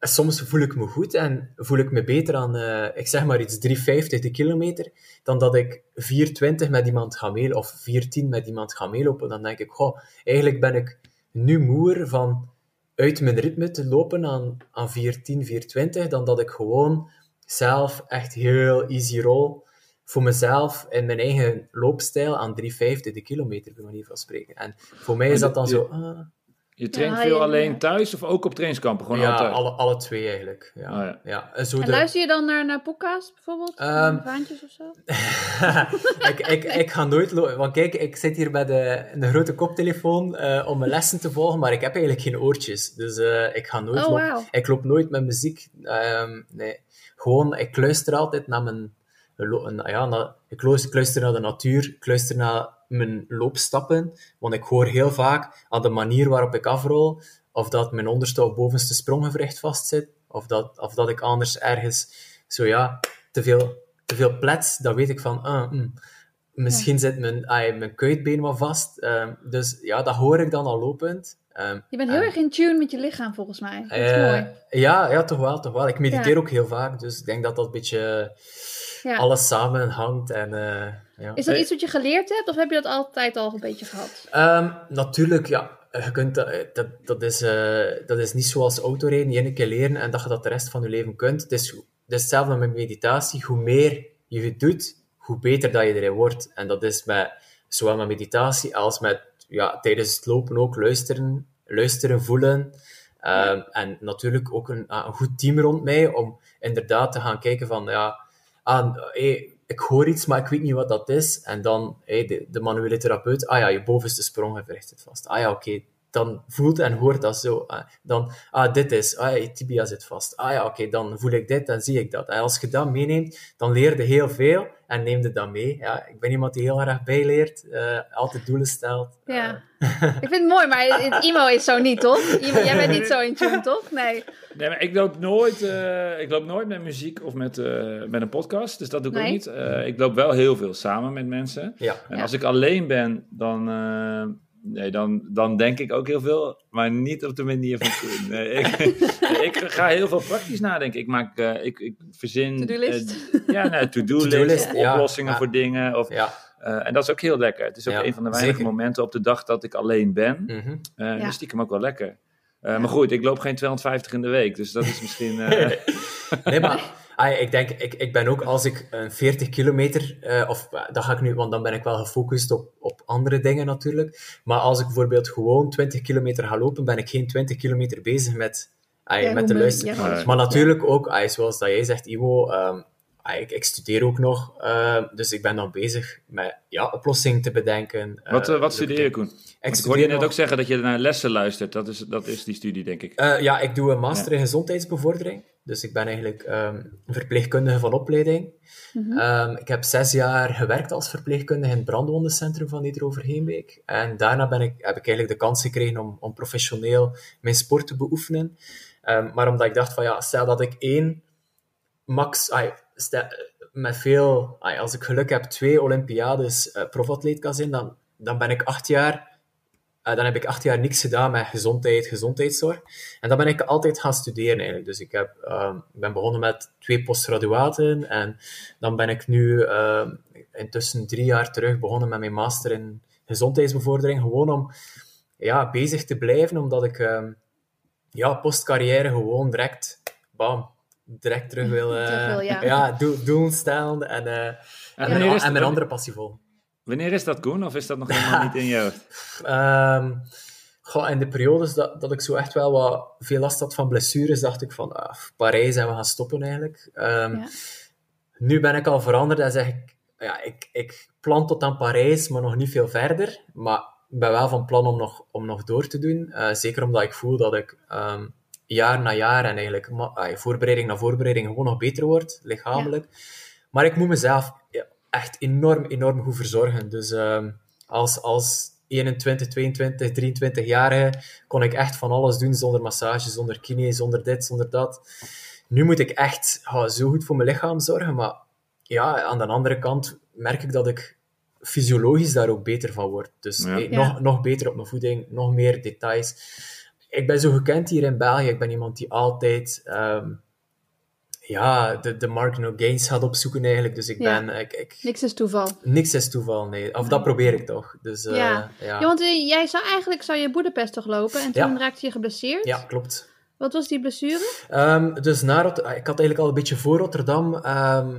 soms voel ik me goed en voel ik me beter aan, eh, ik zeg maar iets, 3,50 de kilometer, dan dat ik 4,20 met iemand ga meelopen, of 4,10 met iemand ga meelopen. Dan denk ik, goh, eigenlijk ben ik nu moer van uit mijn ritme te lopen aan, aan 4,10, 4,20, dan dat ik gewoon zelf echt heel easy roll voor mezelf in mijn eigen loopstijl aan 3,50 de kilometer, bij manier van spreken. En voor mij is dat dan zo... ah, Je traint Ja, veel je- alleen ja. thuis of ook op trainingskampen? Gewoon ja, altijd? alle, alle twee eigenlijk. Ja. Oh, ja. ja. En zo En de- luister je dan naar, naar podcast bijvoorbeeld? Ehm, Van Vaantjes of zo? [laughs] ik, ik, ik ga nooit lopen. Want kijk, ik zit hier met een, een grote koptelefoon eh, om mijn lessen te volgen, maar ik heb eigenlijk geen oortjes. Dus eh, ik ga nooit Oh, lopen. Ik loop nooit met muziek. Ehm, nee. Gewoon, ik luister altijd naar mijn... Ja, naar, ik luister, naar de natuur, ik luister naar mijn loopstappen, want ik hoor heel vaak aan de manier waarop ik afrol, of dat mijn onderste of bovenste spronggewricht vastzit, of dat, of dat ik anders ergens zo ja, te veel, te veel plets, dan weet ik van, ah, mm, misschien zit mijn, ah, mijn kuitbeen wat vast. Ehm, dus ja, dat hoor ik dan al lopend. Ehm, Je bent heel erg in tune met je lichaam, volgens mij. Dat is eh, mooi. Ja, ja, toch wel, toch wel. Ik mediteer Ja. ook heel vaak, dus ik denk dat dat een beetje Ja. alles samenhangt. En, eh, ja. Is dat Eh, iets wat je geleerd hebt, of heb je dat altijd al een beetje gehad? Ehm, natuurlijk, ja. Je kunt dat, eh, dat, dat, is, dat is niet zoals autorijden, je keer leren en dat je dat de rest van je leven kunt. Het is, het is hetzelfde met meditatie. Hoe meer je het doet, hoe beter dat je erin wordt. En dat is met, zowel met meditatie als met ja, tijdens het lopen ook luisteren, luisteren voelen. Ehm, En natuurlijk ook een, een goed team rond mij om inderdaad te gaan kijken van, ja, ah, hey, ik hoor iets, maar ik weet niet wat dat is. En dan hey, de, de manuele therapeut, ah ja, je bovenste spronggewricht zit vast. Ah ja, oké, dan voelt en hoort dat zo. Ah, dan, ah, dit is, ah ja, je tibia zit vast. Ah ja, oké, dan voel ik dit en zie ik dat. En als je dat meeneemt, dan leer je heel veel en neem je dat mee. Ja, ik ben iemand die heel erg bijleert, eh, altijd doelen stelt. Ja. [laughs] Ik vind het mooi, maar het Imo is zo niet, toch? Imo, jij bent niet zo in tune, toch? Nee. Nee, maar ik loop nooit, eh, ik loop nooit met muziek of met, eh, met een podcast. Dus dat doe ik Nee. ook niet. Eh, ik loop wel heel veel samen met mensen. Ja, En Ja. als ik alleen ben, dan, eh, nee, dan, dan denk ik ook heel veel. Maar niet op de manier van [laughs] Koen. Nee, ik, ik ga heel veel praktisch nadenken. Ik maak, eh, ik, ik verzin... To-do-list. ja, nee, to-do-list. To-do-list, of ja. oplossingen Ja. voor dingen. Of, ja. eh, en dat is ook heel lekker. Het is ook Ja, een van de weinige zeker. momenten op de dag dat ik alleen ben. Mhm. Eh Ja. Dus stiekem ook wel lekker. Eh, Maar goed, ik loop geen 250 in de week. Dus dat is misschien... [laughs] eh, Nee, maar ah, ik denk, ik, ik ben ook als ik een 40 kilometer, eh, of dat ga ik nu, want dan ben ik wel gefocust op, op andere dingen natuurlijk. Maar als ik bijvoorbeeld gewoon 20 kilometer ga lopen, ben ik geen 20 kilometer bezig met, ah, Ja, met de luisteren. ja. Maar natuurlijk ook, ah, zoals dat jij zegt, Ivo, ehm, ik, ik studeer ook nog, eh, dus ik ben dan bezig met ja, oplossingen te bedenken. eh, wat, eh, wat studeer je. Koen? Ik hoorde studeer je net nog- ook zeggen dat je naar lessen luistert. Dat is, dat is die studie, denk ik. Eh, ja, ik doe een master in gezondheidsbevordering. Dus ik ben eigenlijk ehm, verpleegkundige van opleiding. Mhm. Ehm, ik heb zes jaar gewerkt als verpleegkundige in het brandwondencentrum van Nederoverheenbeek. En daarna ben ik, heb ik eigenlijk de kans gekregen om, om professioneel mijn sport te beoefenen. Ehm, maar omdat ik dacht van ja, stel dat ik één max, met veel, als ik geluk heb, twee Olympiades eh profatleet kan zijn, dan, dan ben ik acht jaar eh, dan heb ik acht jaar niks gedaan met gezondheid, gezondheidszorg. En dan ben ik altijd gaan studeren eigenlijk. Dus ik, heb, ehm, ben begonnen met twee postgraduaten en dan ben ik nu ehm, intussen drie jaar terug begonnen met mijn master in gezondheidsbevordering. Gewoon om ja, bezig te blijven, omdat ik ehm, ja, postcarrière gewoon direct, bam, direct terug wil, eh, Terug wil, ja. doel- doelen stellen en, eh, en, mijn, en andere passie volgen. Wanneer is dat, Koen? Of is dat nog [laughs] helemaal niet in je hoofd? Ehm, goh, in de periodes dat, dat ik zo echt wel wat veel last had van blessures, dacht ik van ah, Parijs en we gaan stoppen eigenlijk. Ehm, Ja. Nu ben ik al veranderd en zeg ik, ja, ik, ik plan tot aan Parijs, maar nog niet veel verder. Maar ik ben wel van plan om nog, om nog door te doen. Eh, zeker omdat ik voel dat ik ehm, jaar na jaar en eigenlijk voorbereiding na voorbereiding gewoon nog beter word, lichamelijk. Maar ik moet mezelf echt enorm, enorm goed verzorgen. Dus ehm, als, als 21, 22, 23-jarige kon ik echt van alles doen zonder massage, zonder kine, zonder dit, zonder dat. Nu moet ik echt zo goed voor mijn lichaam zorgen, maar ja, aan de andere kant merk ik dat ik fysiologisch daar ook beter van word. Dus Ja. eh, Ja. nog, nog beter op mijn voeding, nog meer details. Ik ben zo gekend hier in België. Ik ben iemand die altijd ehm, ja, de, de marginal gains gaat opzoeken eigenlijk. Dus ik Ja. ben... Ik, ik, Niks is toeval. niks is toeval, nee. Of dat probeer ik toch. Dus eh, Ja. ja. Ja, want eh, jij zou eigenlijk zou je Boedapest toch lopen en toen raakte je geblesseerd. Ja, klopt. Wat was die blessure? Ehm, dus na Rot- ik had eigenlijk al een beetje voor Rotterdam ehm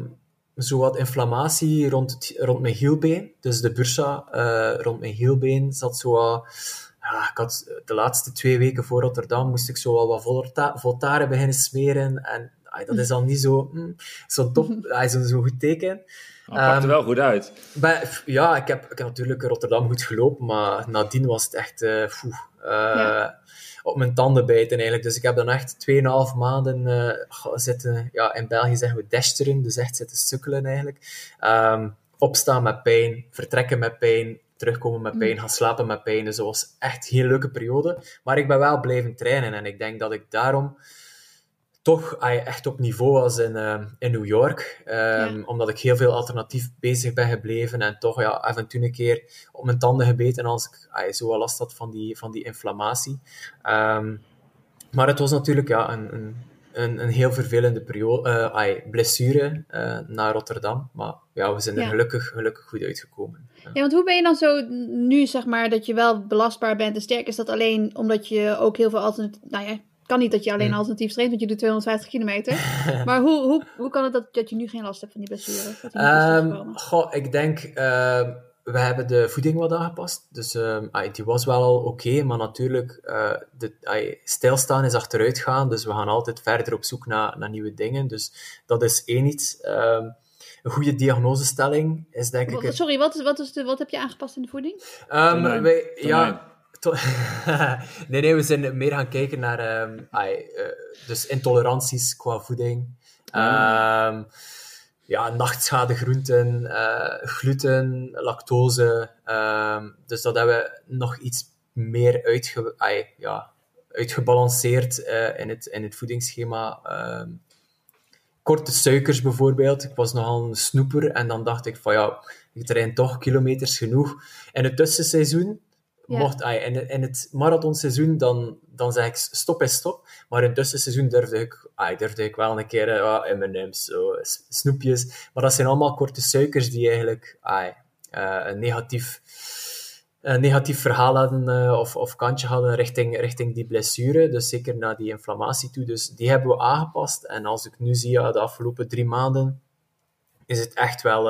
zo wat inflammatie rond, rond mijn hielbeen. Dus de bursa eh, rond mijn hielbeen zat zo wat... Ja, ik had de laatste twee weken voor Rotterdam moest ik zo al wat volta- voltaren beginnen smeren. En dat is al niet zo, mm, zo top, [laughs] ai, zo, zo goed teken. Oh, pakt er Ehm, wel goed uit. F- ja, ik heb, ik heb natuurlijk in Rotterdam goed gelopen, maar nadien was het echt eh, foe, eh, Ja. op mijn tanden bijten eigenlijk. Dus ik heb dan echt 2,5 maanden eh, ga- zitten, ja, in België zeggen we dashteren, dus echt zitten sukkelen eigenlijk. Ehm, opstaan met pijn, vertrekken met pijn, terugkomen met pijn, gaan slapen met pijn. Dus dat was echt een heel leuke periode. Maar ik ben wel blijven trainen en ik denk dat ik daarom toch echt op niveau was in, uh, in New York. Um, Omdat ik heel veel alternatief bezig ben gebleven en toch ja, af en toe een keer op mijn tanden gebeten als ik zo wel last had van die, van die inflammatie. Um, maar het was natuurlijk ja, een, een, een, een heel vervelende periode, uh, blessure uh, naar Rotterdam. Maar ja, we zijn er ja. gelukkig, gelukkig goed uitgekomen. Ja. ja, want hoe ben je dan zo nu, zeg maar, dat je wel belastbaar bent en sterk? Is dat alleen omdat je ook heel veel alternatief... Nou ja, kan niet dat je alleen alternatief traint, want je doet 250 kilometer. [laughs] maar hoe, hoe, hoe kan het dat, dat je nu geen last hebt van die blessure? Um, goh, ik denk, uh, we hebben de voeding wat aangepast. Dus um, die was wel al oké, okay, maar natuurlijk, uh, de, ay, stilstaan is achteruit gaan. Dus we gaan altijd verder op zoek naar, naar nieuwe dingen. Dus dat is één iets. Um, een goede diagnosestelling is denk ik... Sorry, wat, is, wat, is de, wat heb je aangepast in de voeding? Um, wij, ja, [laughs] nee, nee, we zijn meer gaan kijken naar um, ay, uh, dus intoleranties qua voeding. Um, ja, nachtschade uh, gluten, lactose. Um, dus dat hebben we nog iets meer uitge ja, uitgebalanceerd uh, in, het, in het voedingsschema. korte suikers bijvoorbeeld. Ik was nogal een snoeper en dan dacht ik van ja, ik train toch kilometers genoeg. In het tussenseizoen ja. Mocht, in, in het marathonseizoen, dan, dan zeg ik stop is stop. Maar in het tussenseizoen durfde ik, durfde ik wel een keer uh, M&M's, zo, snoepjes. Maar dat zijn allemaal korte suikers die eigenlijk uh, een negatief, negatief verhaal hadden uh, of, of kantje hadden richting, richting die blessure. Dus zeker naar die inflammatie toe. Dus die hebben we aangepast. En als ik nu zie, ja, de afgelopen drie maanden, is het echt wel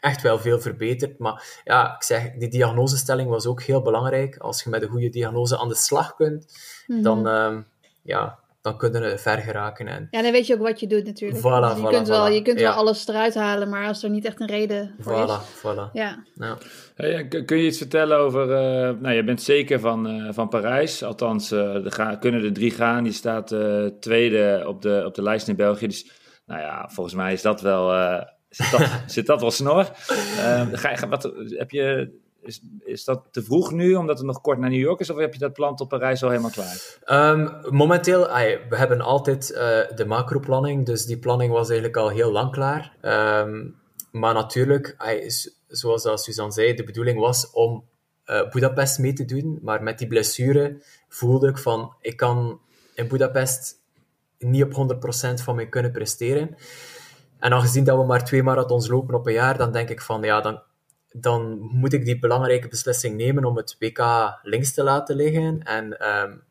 echt wel veel verbeterd. Maar ja, ik zeg, die diagnosestelling was ook heel belangrijk. Als je met een goede diagnose aan de slag kunt, mm-hmm. dan, um, ja, dan kunnen we ver geraken. En... Ja, dan weet je ook wat je doet natuurlijk. Voilà, dus je voilà, kunt, wel, voilà. je kunt ja. wel alles eruit halen, maar als er niet echt een reden voor voilà, is. Voilà, Ja. ja. Hey, kun je iets vertellen over... Uh, nou, je bent zeker van, uh, van Parijs. Althans, uh, er gaan, kunnen er drie gaan. Je staat tweede op de, op de lijst in België. Dus nou ja, volgens mij is dat wel Zit dat, [laughs] zit dat wel snor? Ga je, wat, heb je, is, is dat te vroeg nu, omdat het nog kort naar New York is? Of heb je dat plan tot Parijs al helemaal klaar? Um, momenteel, ay, we hebben altijd uh, de macroplanning. Dus die planning was eigenlijk al heel lang klaar. Um, maar natuurlijk, ay, zoals Suzanne zei, de bedoeling was om uh, Budapest mee te doen. Maar met die blessure voelde ik van, ik kan in Budapest niet op 100% van mij kunnen presteren. En aangezien dat we maar twee marathons lopen op een jaar, dan denk ik van ja, dan, dan moet ik die belangrijke beslissing nemen om het WK links te laten liggen. En um,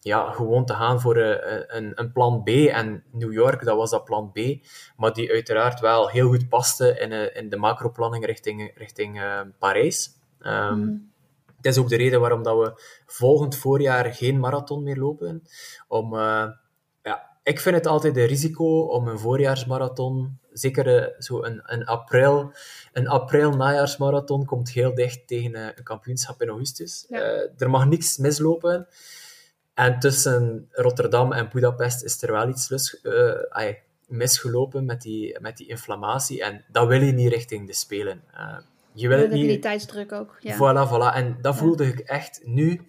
ja, gewoon te gaan voor een, een, een, plan B. En New York, dat was dat plan B. Maar die uiteraard wel heel goed paste in, in de macroplanning richting, richting uh, Parijs. Um, mm. Het is ook de reden waarom dat we volgend voorjaar geen marathon meer lopen. Om... Uh, ik vind het altijd een risico om een voorjaarsmarathon, zeker uh, zo een, een april, een april-najaarsmarathon komt heel dicht tegen uh, een kampioenschap in augustus. Ja. Uh, er mag niks mislopen. En tussen Rotterdam en Budapest is er wel iets lus, ay, misgelopen met die, met die inflammatie. En dat wil je niet richting de Spelen. je wil het niet... die tijdsdruk ook. Ja. Voilà, voilà. En dat voelde ik echt nu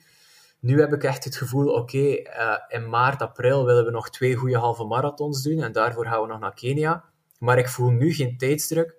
nu heb ik echt het gevoel, oké, uh, in maart, april willen we nog twee goede halve marathons doen en daarvoor gaan we nog naar Kenia. Maar ik voel nu geen tijdsdruk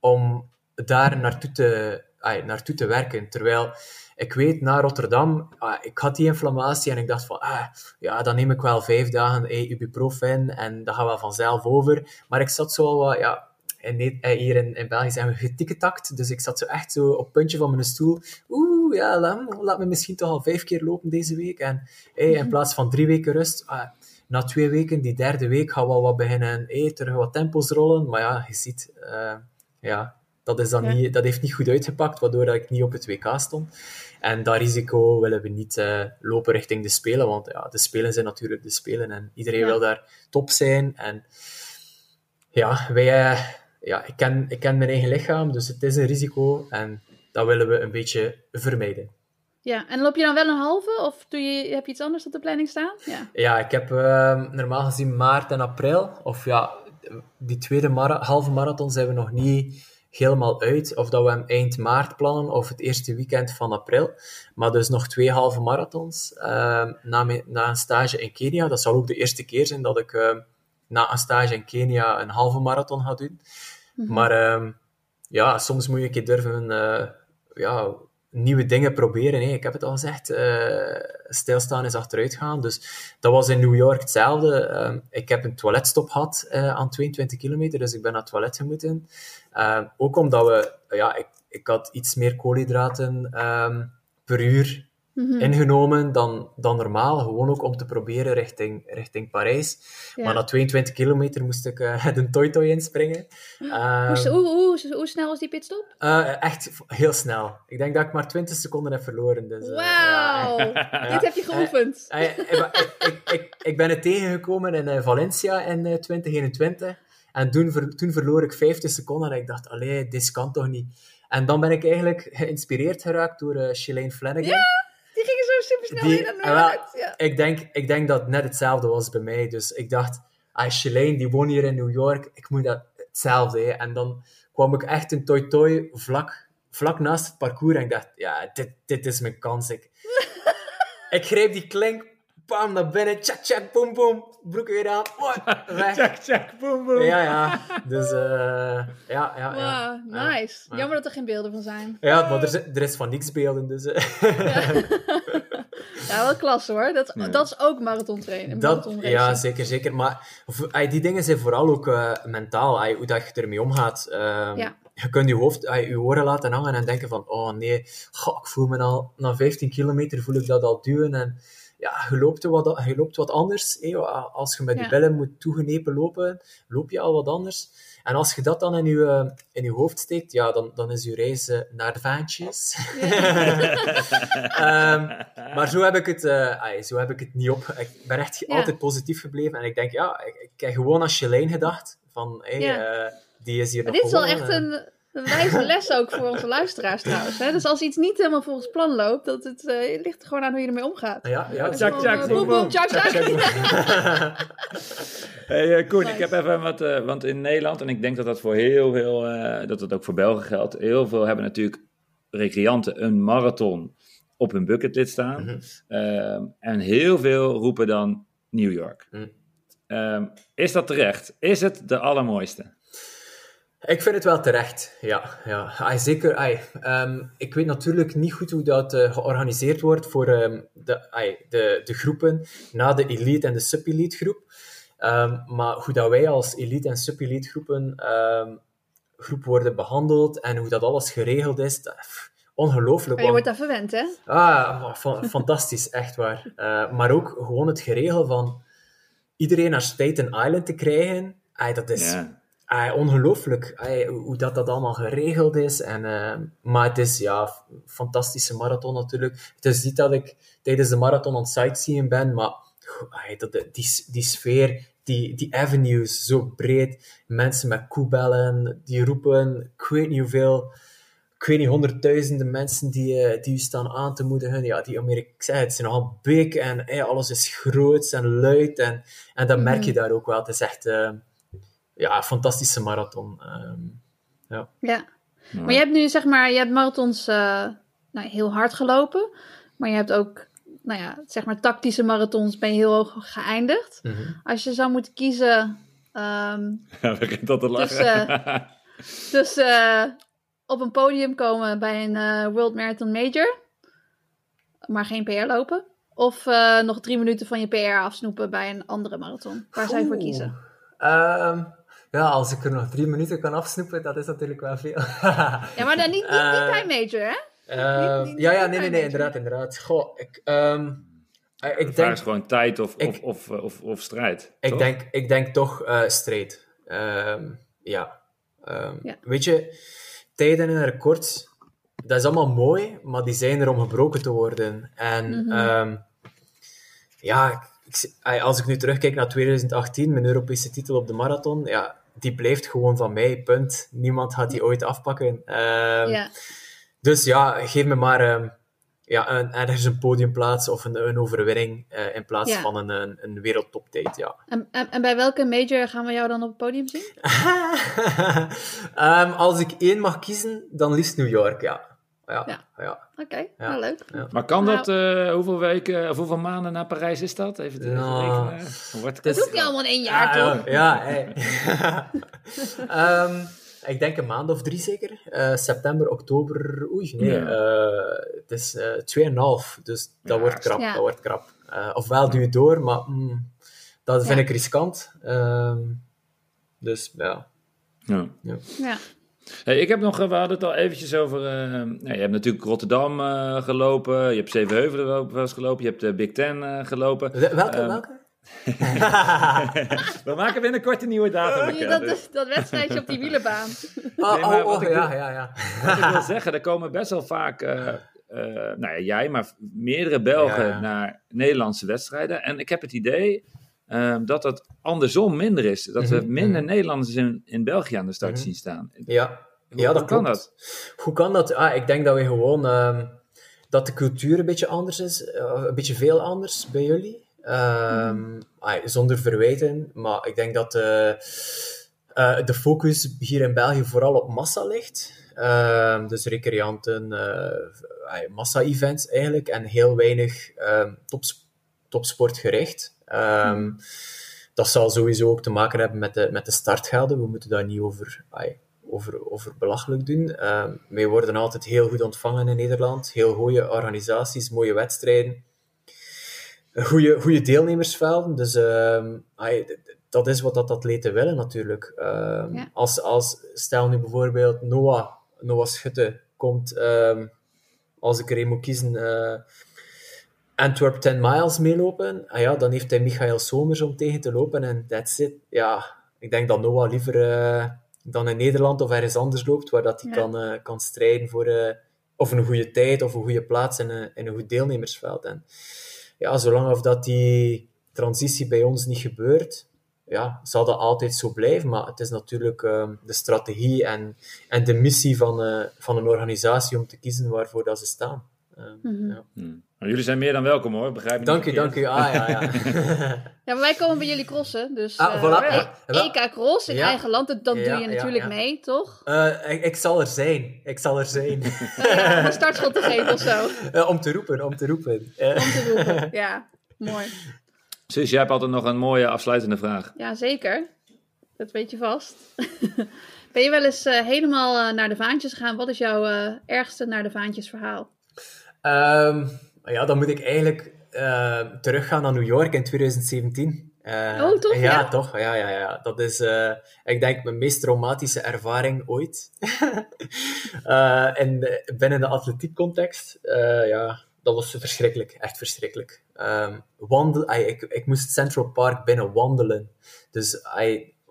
om daar naartoe te, naartoe te werken. Terwijl ik weet, na Rotterdam, uh, ik had die inflammatie en ik dacht van, ah, ja, dan neem ik wel vijf dagen ibuprofen en dat gaat wel vanzelf over. Maar ik zat zo al wat, ja, in, hier in, in België zijn we getiketakt, dus ik zat zo echt zo op het puntje van mijn stoel. Oeh, ja, laat, laat, me misschien toch al vijf keer lopen deze week. En hey, in plaats van drie weken rust, ah, na twee weken, die derde week, gaan we al wat beginnen, hey, terug wat tempos rollen. Maar ja, je ziet, uh, ja, dat, is dan ja. niet, dat heeft niet goed uitgepakt, waardoor dat ik niet op het WK stond. En dat risico willen we niet uh, lopen richting de Spelen, want ja, de Spelen zijn natuurlijk de Spelen en iedereen ja. wil daar top zijn. En ja, wij... Ja, ik ken, ik ken mijn eigen lichaam, dus het is een risico en dat willen we een beetje vermijden. Ja, en loop je dan wel een halve of doe je, heb je iets anders op de planning staan? Ja, ja ik heb uh, normaal gezien maart en april, of ja, die tweede mara halve marathon zijn we nog niet helemaal uit of dat we hem eind maart plannen of het eerste weekend van april. Maar dus nog twee halve marathons ehm, na, mijn- na een stage in Kenia. Dat zal ook de eerste keer zijn dat ik ehm, na een stage in Kenia een halve marathon ga doen. Maar ehm, ja, soms moet je een keer durven eh, ja, nieuwe dingen proberen. Ik heb het al gezegd, eh, stilstaan is achteruit gaan. Dus dat was in New York hetzelfde. Ehm, ik heb een toiletstop gehad eh, aan 22 kilometer, dus ik ben naar het toilet gemoeten. Ehm, ook omdat we, ja, ik, ik had iets meer koolhydraten per uur Mhm. ingenomen dan, dan normaal. Gewoon ook om te proberen richting, richting Parijs. Ja. Maar na 22 kilometer moest ik eh [laughs] de Toy Toy inspringen. Ehm, Hoe, hoe, hoe, hoe snel was die pitstop? eh, echt heel snel. Ik denk dat ik maar 20 seconden heb verloren. Dus, eh, ja, Wauw, [laughs] dit heb je geoefend. Ik, ik, ik, ik ben het tegengekomen in Valencia in eh, 2021. En toen, ver- toen verloor ik 50 seconden. En ik dacht, allee, dit kan toch niet. En dan ben ik eigenlijk geïnspireerd geraakt door Shalane Flanagan. Die- wel. Ja. ik, denk, ik denk dat het net hetzelfde was bij mij. Dus ik dacht, ah, Shalane, die woont hier in New York. Ik moet dat hetzelfde. hè. En dan kwam ik echt in Toy Toy vlak, vlak naast het parcours. En ik dacht, ja, dit, dit is mijn kans. Ik, [laughs] ik greep die klink, bam, naar binnen. Tjak, tjak, boom, boom. Broek weer aan. [laughs] weg. Check, check, boom, boom. Ja, ja. Dus, eh, ja, ja, ja. Wauw, Ja. nice. Ja. Jammer dat er geen beelden van zijn. Ja, maar er, is- er is van niks beelden, dus... eh. Ja, [laughs] wel klasse hoor. Dat, Ja. dat is ook marathon trainen. Dat, marathon ja, zeker, zeker. Maar die dingen zijn vooral ook eh, mentaal, hoe dat je ermee omgaat. Ehm, Ja. Je kunt je hoofd, je oren laten hangen en denken van, oh nee, goh, ik voel me al, na 15 kilometer voel ik dat al duwen. En ja, je loopt wat, je loopt wat anders. Als je met je Ja. billen moet toegenepen lopen, loop je al wat anders. En als je dat dan in je, in je hoofd steekt, ja, dan, dan is je reis eh, naar de vaantjes. [laughs] Ehm, maar zo heb ik het, eh, zo heb ik het niet op. Ik ben echt Ja. altijd positief gebleven. En ik denk, ja, ik, ik heb gewoon aan Shalane gedacht. Van, hey, Ja. eh, die is hier Maar nog dit is wel echt een, een wijze les ook voor onze luisteraars trouwens. Hè? Dus als iets niet helemaal volgens plan loopt, dat het eh, ligt er gewoon aan hoe je ermee omgaat. Ja, ja, Tjak, tjak, boem, boem, tjak, tjak. Hey, eh, Koen, Nice. ik heb even wat, eh, want in Nederland, en ik denk dat dat voor heel veel, eh, dat het ook voor Belgen geldt, heel veel hebben natuurlijk recreanten een marathon op hun bucketlist staan. Mhm. Ehm, en heel veel roepen dan New York. Mhm. Ehm, is dat terecht? Is het de allermooiste? Ik vind het wel terecht, ja. ja. Ai, zeker, ai, ehm, ik weet natuurlijk niet goed hoe dat eh, georganiseerd wordt voor ehm, de, ai, de, de groepen na de elite en de sub-elite groep. Ehm, maar hoe dat wij als elite en sub-elite groepen ehm, groep worden behandeld en hoe dat alles geregeld is, dat, pff, ongelooflijk. Maar je wordt daar verwend, hè? Ah, fantastisch, [laughs] echt waar. Eh, maar ook gewoon het geregel van iedereen naar Staten Island te krijgen, ai, dat is Ja. Ai, ongelooflijk hoe dat, dat allemaal geregeld is. En, eh, maar het is ja, fantastische marathon natuurlijk. Het is niet dat ik tijdens de marathon aan het sightseeing ben, maar dat, die, die sfeer, die, die avenues zo breed, mensen met koebellen, die roepen, ik weet niet hoeveel ik weet niet, honderdduizenden mensen die, eh, die u staan aan te moedigen. Ja, die Amerika, ik het, zijn nogal big en eh, alles is groot en luid. En, en dat merk je daar ook wel. Het is echt eh, ja, fantastische marathon. Ehm, Ja. Ja. Maar je hebt nu, zeg maar, je hebt marathons eh, nou, heel hard gelopen. Maar je hebt ook, nou ja, zeg maar, tactische marathons ben je heel hoog geëindigd. mhm. Als je zou moeten kiezen ehm [laughs] Ja, begint dat te lachen. Dus, Dus [laughs] eh, op een podium komen bij een eh, World Marathon Major, maar geen PR lopen. Of eh, nog drie minuten van je PR afsnoepen bij een andere marathon. Waar zou je voor kiezen? Ehm, ja, als ik er nog drie minuten kan afsnoepen, dat is natuurlijk wel veel. Ja, maar dan niet, niet, niet Eh, bij Major, hè? Niet- niet- ja, ja, nee, nee, nee, inderdaad, inderdaad. Goh, ik, ehm, eh, ik De denk... is gewoon tijd of, Ik- of, of, of, of strijd. Ik toch? denk, ik denk toch eh strijd. Ehm, ja. Ehm, Ja. Weet je, tijden en records, dat is allemaal mooi, maar die zijn er om gebroken te worden. En ehm, ja, ik- als ik nu terugkijk naar 2018, mijn Europese titel op de marathon, ja, die blijft gewoon van mij, punt. Niemand gaat die ooit afpakken. Ehm, ja. Dus ja, geef me maar ehm, ja, een, ergens een podiumplaats of een, een overwinning eh, in plaats Ja. van een, een, een wereldtoptijd, ja. [laughs] En, en, en bij welke major gaan we jou dan op het podium zien? Ehm, als ik één mag kiezen, dan liefst New York, ja. Ja, Ja. ja. Oké, Ja. nou leuk. Maar kan Nou- dat, eh, hoeveel weken of hoeveel maanden naar Parijs is dat? Even te Nou, rekenen. Wordt het hoeft niet allemaal in één jaar, Ja, toch? Ja, hey. [laughs] Ehm, ik denk een maand of drie zeker. Eh, september, oktober. Oei, nee. Ja. eh, het is eh 2,5. Dus dat Ja, wordt krap. ja. Dat wordt krap. Eh, ofwel doe je door, maar mm, dat vind Ja. ik riskant. Ehm, dus ja. Ja. Ja. Hey, ik heb nog, eh, we hadden het al eventjes over. eh, nou, je hebt natuurlijk Rotterdam eh, gelopen, je hebt Zevenheuvelen wel wel eens gelopen, je hebt de Big Ten eh, gelopen. Wel- Welke? Ehm, welke? [laughs] We maken binnenkort een nieuwe datum bekend. dat, dus is- dat wedstrijdje op die wielenbaan. [laughs] Oh, nee, maar oh, wat oh, ik ja, wil- ja, ja. Wat ik wil [laughs] zeggen, er komen best wel vaak, eh, eh, nou ja, jij, maar meerdere Belgen Ja, ja. naar Nederlandse wedstrijden. En ik heb het idee eh, dat dat andersom minder is. Dat we Mhm, minder mhm. Nederlanders in, in België aan de start Mhm. zien staan. Ja, Hoe- ja dat hoe kan klopt. dat? Hoe kan dat? Ah, ik denk dat we gewoon... ehm, dat de cultuur een beetje anders is. eh, een beetje veel anders bij jullie. Ehm, ah, zonder verwijten. Maar ik denk dat de, eh, de focus hier in België vooral op massa ligt. Ehm, dus recreanten, eh, ah, massa-events eigenlijk. En heel weinig ehm, tops- topsportgericht. Ehm, Dat zal sowieso ook te maken hebben met de, met de startgelden. We moeten daar niet over, over, over belachelijk doen. Ehm, wij worden altijd heel goed ontvangen in Nederland. Heel goede organisaties, mooie wedstrijden. Goede, goede deelnemersvelden. Dus ehm, dat is wat dat atleten willen natuurlijk. Ja. als, als, stel nu bijvoorbeeld Noah, Noah Schutte komt, als ik er een moet kiezen, eh, Antwerp 10 miles meelopen, ah ja, dan heeft hij Michael Somers om tegen te lopen en that's it. Ja, ik denk dat Noah liever eh, dan in Nederland of ergens anders loopt, waar dat hij Ja. kan, eh, kan strijden voor eh, of een goede tijd of een goede plaats in een, in een goed deelnemersveld. En ja, zolang of dat die transitie bij ons niet gebeurt, ja, zal dat altijd zo blijven. Maar het is natuurlijk ehm, de strategie en, en de missie van, van een organisatie om te kiezen waarvoor dat ze staan. Ehm, Mhm. ja. Hmm. Jullie zijn meer dan welkom hoor, begrijp me Dank u, dank u. Ah, ja, ja. [laughs] Ja, maar wij komen bij jullie crossen. Dus Ah, eh, voilà. wel- EK Cross in Ja. eigen land, dat, doe je natuurlijk ja. mee, toch? Eh, ik, ik zal er zijn. Ik zal er zijn. [laughs] Ja, om een startschot te geven of zo. [laughs] Eh, om te roepen, om te roepen. Eh, Om te roepen. Ja, mooi. Sus, jij hebt altijd nog een mooie afsluitende vraag. Ja, zeker. Dat weet je vast. ben je wel eens helemaal naar de vaantjes gegaan? Wat is jouw eh, ergste naar de vaantjes verhaal? Ehm, ja, dan moet ik eigenlijk eh, teruggaan naar New York in 2017. Eh, Oh, toch? Ja, Ja? toch? Ja, ja, ja. Dat is, eh, ik denk, mijn meest traumatische ervaring ooit. [laughs] En binnen de atletiekcontext, ja, dat was verschrikkelijk. Echt verschrikkelijk. Ehm, wandel, ik, ik moest Central Park binnen wandelen. Dus,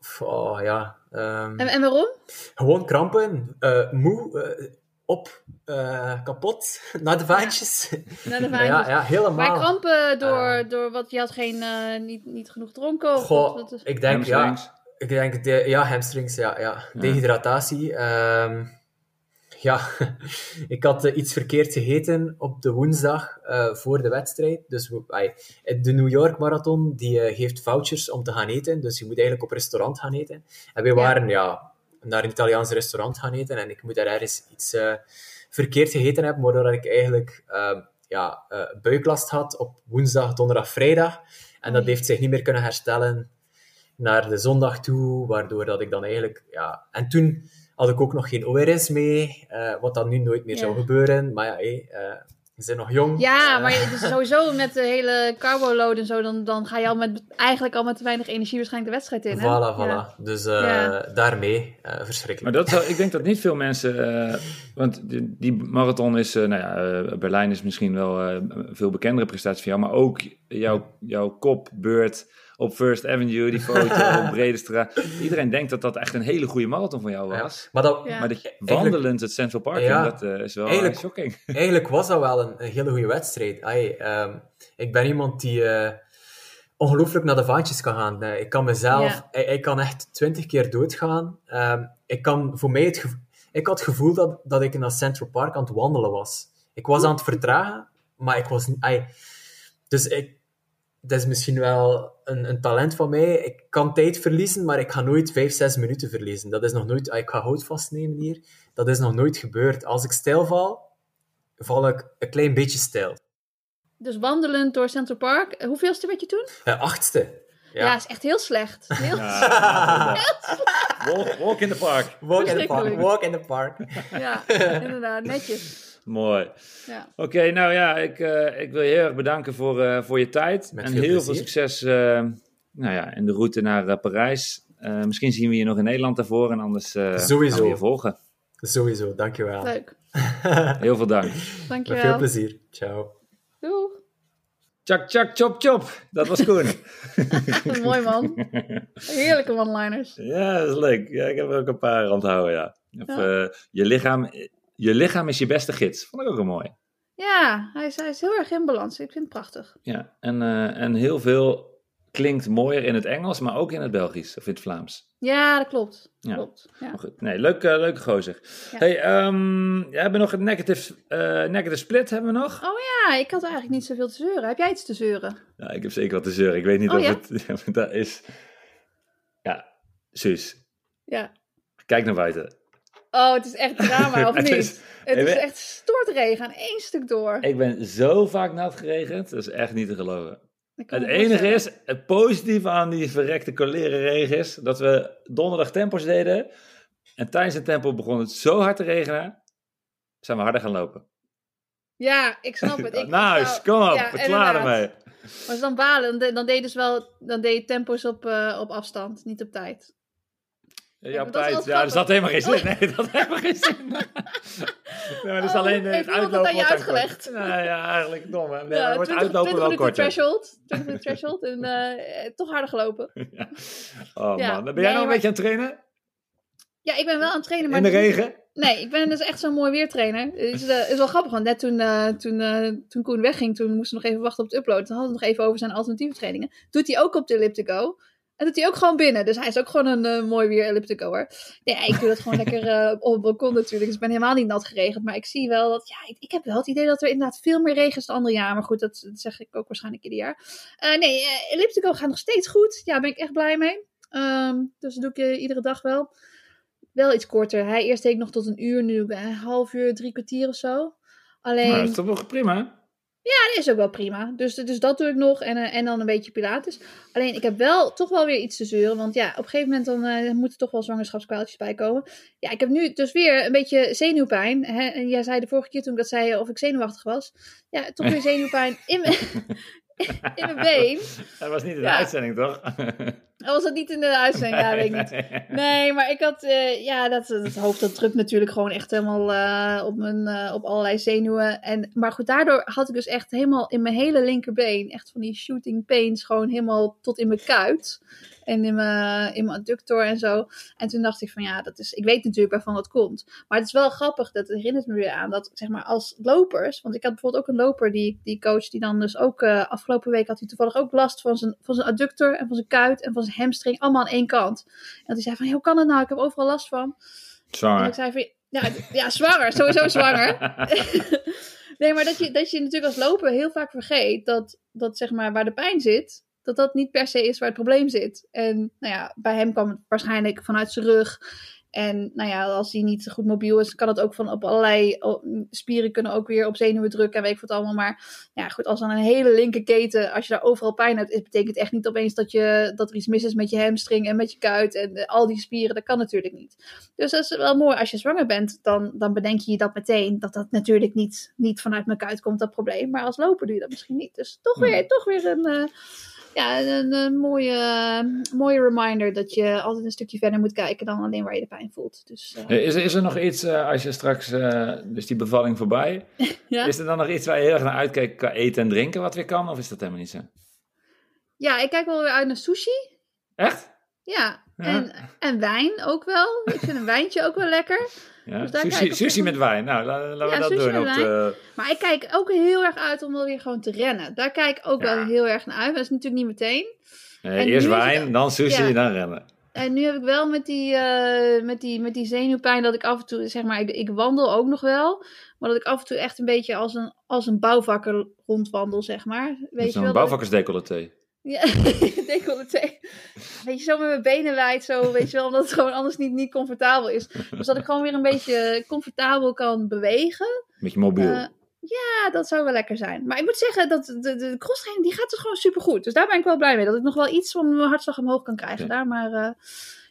f- oh, ja... ehm, En, en waarom? gewoon krampen, moe, op, eh, kapot, naar de vaantjes. Naar de Ja, vaantjes. [laughs] ja, helemaal. Maar krampen door, Eh. door wat je had geen, eh, niet, niet genoeg dronken? Of Goh, wat, wat- ik denk, ja, Hamstrings. ik denk, de, ja, hamstrings, ja, ja. Dehydratatie. ehm, ja, [laughs] ik had eh, iets verkeerd gegeten op de woensdag eh, voor de wedstrijd. Dus de New York Marathon die geeft vouchers om te gaan eten. Dus je moet eigenlijk op restaurant gaan eten. En we waren ja, naar een Italiaans restaurant gaan eten. En ik moet daar ergens iets eh, verkeerd gegeten hebben, waardoor ik eigenlijk ehm, ja, eh, buiklast had op woensdag, donderdag, vrijdag. En dat heeft zich niet meer kunnen herstellen naar de zondag toe, waardoor dat ik dan eigenlijk... Ja, en toen had ik ook nog geen ORS mee, eh, wat dan nu nooit meer Ja. zou gebeuren. Maar ja, we zijn nog jong. Ja, Eh, maar sowieso met de hele carbo-load en zo, dan, dan ga je al met, eigenlijk al met te weinig energie waarschijnlijk de wedstrijd in. Hè? Voilà, voilà. Ja. Dus eh, Ja. daarmee, eh, Maar verschrikkelijk. dat zou, ik denk dat niet veel mensen, eh, want die, die marathon is, eh, nou ja, Berlijn is misschien wel eh, een veel bekendere prestatie van jou, maar ook jouw, jouw kopbeurt op First Avenue, die foto [laughs] op Brede Straat. Iedereen denkt dat dat echt een hele goede marathon van jou Ja. was. Maar dat, Ja. Maar dat je Eigenlijk- wandelend het Central Park in, Ja. dat eh, is wel Eigenlijk- eh, shocking. [laughs] Eigenlijk was dat wel een, een hele goede wedstrijd. Ai, ehm, ik ben iemand die eh, ongelooflijk naar de vaantjes kan gaan. Ik kan mezelf... Ja. Ik, ik kan echt twintig keer doodgaan. Ehm, ik kan voor mij het gevo- Ik had het gevoel dat, dat ik naar Central Park aan het wandelen was. Ik was aan het vertragen, maar ik was niet... ai. dus ik... Dat is misschien wel een, een talent van mij. Ik kan tijd verliezen, maar ik ga nooit 5, 6 minuten verliezen. Dat is nog nooit... ai, Ik ga hout vastnemen hier. Dat is nog nooit gebeurd. Als ik stijl val, val ik een klein beetje stijl. Dus wandelend door Central Park. Hoeveelste werd je toen? Eh, achtste. Ja, Ja. is echt heel slecht. [laughs] Heel... Ja, walk, walk in the park. Walk in the park. Walk in the park. Ja, inderdaad, netjes. Mooi. Ja. Oké, nou ja, ik, eh, ik wil je heel erg bedanken voor, eh, voor je tijd. Met en veel heel veel succes eh, nou ja, in de route naar Parijs. Eh, misschien zien we je nog in Nederland daarvoor en anders eh Sowieso. gaan we je volgen. Sowieso, dankjewel. Leuk. [laughs] Heel veel dank. Met veel Dankjewel. plezier. Ciao. Doeg. Tjak, tjak, chop, chop. Dat was Koen. [laughs] Mooi man. Heerlijke one-liners. ja, dat is leuk. Ja, ik heb er ook een paar onthouden, ja. Of, Ja. eh, je, lichaam, je lichaam is je beste gids. Vond ik ook wel mooi. Ja, hij is, hij is heel erg in balans. Ik vind het prachtig. Ja, en, eh, en heel veel klinkt mooier in het Engels, maar ook in het Belgisch of in het Vlaams. Ja, dat klopt. Ja. Klopt. Ja. Maar goed, nee, leuk, eh, leuke gozer. Ja. Hey, ehm, ja, hebben we nog een negative, eh, negative split, hebben we nog? Oh ja, ik had eigenlijk niet zoveel te zeuren. Heb jij iets te zeuren? Ja, ik heb zeker wat te zeuren. Ik weet niet Oh, of het [laughs] dat is... Ja, Suus, Ja. kijk naar buiten. Oh, het is echt drama, [laughs] of Het niet? is- het is echt stortregen aan één stuk door. Ik ben zo vaak nat geregend, dat is echt niet te geloven. Het enige is, het positieve aan die verrekte koleren regen is, dat we donderdag tempos deden. En tijdens het tempo begon het zo hard te regenen, zijn we harder gaan lopen. Ja, ik snap het. [laughs] Ik, nou, kom op, ja, klaar inderdaad. ermee. Maar dan balen, dan deed dus wel, dan deed je tempo's op, eh, op afstand, niet op tijd. Ja, tijd. Ja, er zat helemaal geen zin. Nee, dat had [laughs] helemaal geen zin. [laughs] Nee, maar dat is Oh, alleen eh, heeft het uitlopen aan je uitgelegd? Nee, ja, eigenlijk dom. Hè? Nee, ja, wordt 20, uitlopen 20 wel korter. threshold. 20 minuten [laughs] threshold. En eh, toch harder gelopen. Oh Ja, man, ben jij nee, nog een maar- beetje aan het trainen? Ja, ik ben wel aan het trainen, maar... In de regen? Nee, ik ben dus echt zo'n mooi weertrainer. Het is, eh, is wel grappig, want net toen, eh, toen, eh, toen Koen wegging, toen moesten we nog even wachten op het upload. Toen hadden we het nog even over zijn alternatieve trainingen. Doet hij ook op de Elliptico. En doet hij ook gewoon binnen. Dus hij is ook gewoon een eh, mooi weer Ellipticoer. Nee, ik doe dat gewoon [laughs] lekker eh, op het balkon natuurlijk. Dus ik ben helemaal niet nat geregend. Maar ik zie wel dat, ja, ik, ik heb wel het idee dat er inderdaad veel meer regen is dan andere jaar. Maar goed, dat, dat zeg ik ook waarschijnlijk ieder jaar. Eh, nee, Elliptico gaat nog steeds goed. Ja, daar ben ik echt blij mee. Ehm, dus dat doe ik iedere dag wel. Wel iets korter. Hij eerst deed ik nog tot een uur, nu een half uur, drie kwartier of zo. Alleen, Nou, dat is toch wel prima? Dat is ook wel prima. Dus, dus dat doe ik nog en, eh, en dan een beetje pilates. Alleen, ik heb wel toch wel weer iets te zeuren. Want ja, op een gegeven moment dan, eh, moeten toch wel zwangerschapskwaaltjes bij komen. Ja, ik heb nu dus weer een beetje zenuwpijn. Hè? En jij zei de vorige keer toen ik dat zei of ik zenuwachtig was. Ja, toch weer zenuwpijn in mijn, [laughs] [laughs] in mijn been. Dat was niet in de Ja. uitzending, toch? [laughs] Was dat niet in de uitzending? Ja, weet ik niet. Nee, maar ik had, eh, ja, dat, dat hoofd dat drukt natuurlijk gewoon echt helemaal eh, op, mijn, eh, op allerlei zenuwen. En, maar goed, daardoor had ik dus echt helemaal in mijn hele linkerbeen, echt van die shooting pains, gewoon helemaal tot in mijn kuit. En in mijn, in mijn adductor en zo. En toen dacht ik van ja, dat is, ik weet natuurlijk waarvan dat komt. Maar het is wel grappig, dat herinnert me weer aan, dat zeg maar als lopers, want ik had bijvoorbeeld ook een loper, die, die coach, die dan dus ook eh, afgelopen week had hij toevallig ook last van zijn, van zijn adductor en van zijn kuit en van zijn hamstring, allemaal aan één kant. En dat hij zei van, hoe kan dat nou? Ik heb overal last van. En ik Zwanger. zei van, ja, ja zwanger, sowieso zwanger. [laughs] nee, maar dat je, dat je natuurlijk als loper heel vaak vergeet dat, dat zeg maar waar de pijn zit, dat dat niet per se is waar het probleem zit. En nou ja, bij hem kwam het waarschijnlijk vanuit zijn rug. En nou ja, als hij niet goed mobiel is, kan het ook van op allerlei spieren kunnen ook weer op zenuwen drukken en weet ik wat allemaal. Maar ja, goed, als dan een hele linker keten, als je daar overal pijn hebt, het betekent echt niet opeens dat, je, dat er iets mis is met je hamstring en met je kuit en eh, al die spieren. Dat kan natuurlijk niet. Dus dat is wel mooi. Als je zwanger bent, dan, dan bedenk je je dat meteen. Dat dat natuurlijk niet, niet vanuit mijn kuit komt, dat probleem. Maar als loper doe je dat misschien niet. Dus toch weer, toch weer een, eh, ja, een, een mooie, mooie reminder dat je altijd een stukje verder moet kijken dan alleen waar je de pijn voelt. Dus eh, Is, er- is er nog iets, eh, als je straks, eh, dus die bevalling voorbij, [laughs] ja. is er dan nog iets waar je heel erg naar uitkijkt qua eten en drinken wat weer kan? Of is dat helemaal niet zo? ja, ik kijk wel weer uit naar sushi. Echt? Ja, Ja. en, en wijn ook wel. Ik vind een wijntje ook wel lekker. Ja? Dus sushi met wijn. Nou, la- laten we dat doen. Op de, Maar ik kijk ook heel erg uit om wel weer gewoon te rennen. Daar kijk ik ook Ja. wel heel erg naar uit. Maar dat is natuurlijk niet meteen. nee, eerst wijn, dan sushi, dan rennen. en nu heb ik wel met die, eh, met, die, met die zenuwpijn dat ik af en toe, zeg maar, ik, ik wandel ook nog wel. Maar dat ik af en toe echt een beetje als een, als een bouwvakker rondwandel, zeg maar. Weet je wel? Zo'n [laughs] dat- bouwvakkersdecolleté. Ja, decolleté. Weet je, zo met mijn benen wijd, zo, weet je wel, omdat het gewoon anders niet, niet comfortabel is. Dus dat ik gewoon weer een beetje comfortabel kan bewegen. Met je mobiel. Eh, ja, dat zou wel lekker zijn. Maar ik moet zeggen, dat de, de die gaat dus gewoon supergoed. Dus daar ben ik wel blij mee. Dat ik nog wel iets van mijn hartslag omhoog kan krijgen. Daar maar, eh,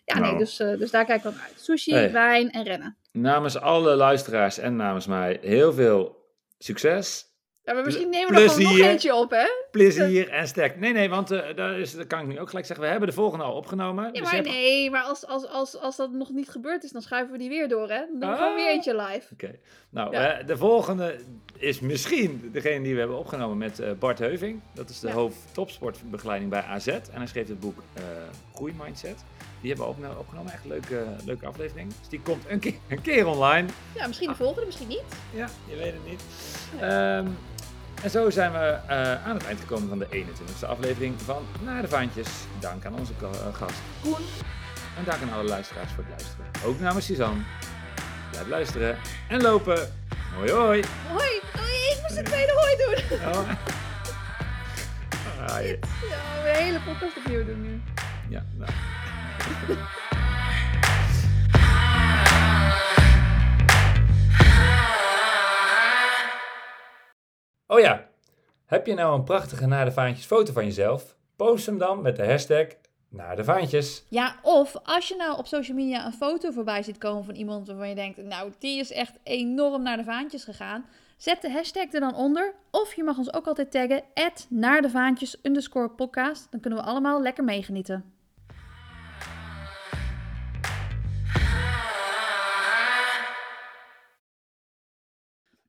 ja, Nou. nee, dus, eh, dus daar kijk ik wel naar uit. Sushi, Hey. wijn en rennen. Namens alle luisteraars en namens mij heel veel succes, Ja, maar misschien nemen we er gewoon nog eentje op, hè? plezier en sterk. Nee, nee, want eh dat, is, dat kan ik nu ook gelijk zeggen. We hebben de volgende al opgenomen. Ja, dus maar hebt- nee, maar als, als, als, als dat nog niet gebeurd is, dan schuiven we die weer door, hè? Dan doen we gewoon Ah. weer eentje live. Oké. Nou, Ja. eh, de volgende is misschien degene die we hebben opgenomen met eh, Bart Heuving. Dat is de Ja. hoofd topsportbegeleiding bij AZ. En hij schreef het boek Groeimindset. Die hebben we opgeno- opgenomen. Echt een leuke, leuke aflevering. Dus die komt een keer, een keer online. Ja, misschien de volgende, misschien niet. Ja, je weet het niet. Ehm, en zo zijn we eh, aan het eind gekomen van de 21ste aflevering van Naar de Vaantjes. Dank aan onze eh, gast Koen. En dank aan alle luisteraars voor het luisteren. Ook namens Suzanne. Blijf luisteren en lopen. Hoi hoi. Hoi, hoi, ik moest de tweede hoi doen. Oh. [laughs] Ah, ja. Ja, we de hele podcast opnieuw doen nu. ja, nou. [laughs] Oh ja, heb je nou een prachtige naar de vaantjes foto van jezelf? Post hem dan met de hashtag naar de vaantjes. Ja, of als je nou op social media een foto voorbij ziet komen van iemand waarvan je denkt, nou, die is echt enorm naar de vaantjes gegaan. Zet de hashtag er dan onder. Of je mag ons ook altijd taggen, naar de vaantjes podcast. Dan kunnen we allemaal lekker meegenieten.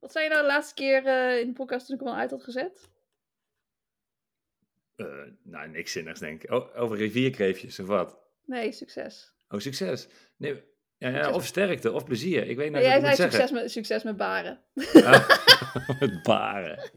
Wat zei je nou de laatste keer eh, in de podcast toen ik hem al uit had gezet? Eh, nou, niks zinnigs denk ik. O- over rivierkreefjes of wat? Nee, succes. Oh, succes. Nee, ja, of sterkte, of plezier. Ik weet niet Nee, wat jij zei moet zeggen. succes met, succes met baren. Ah, [laughs] Met baren.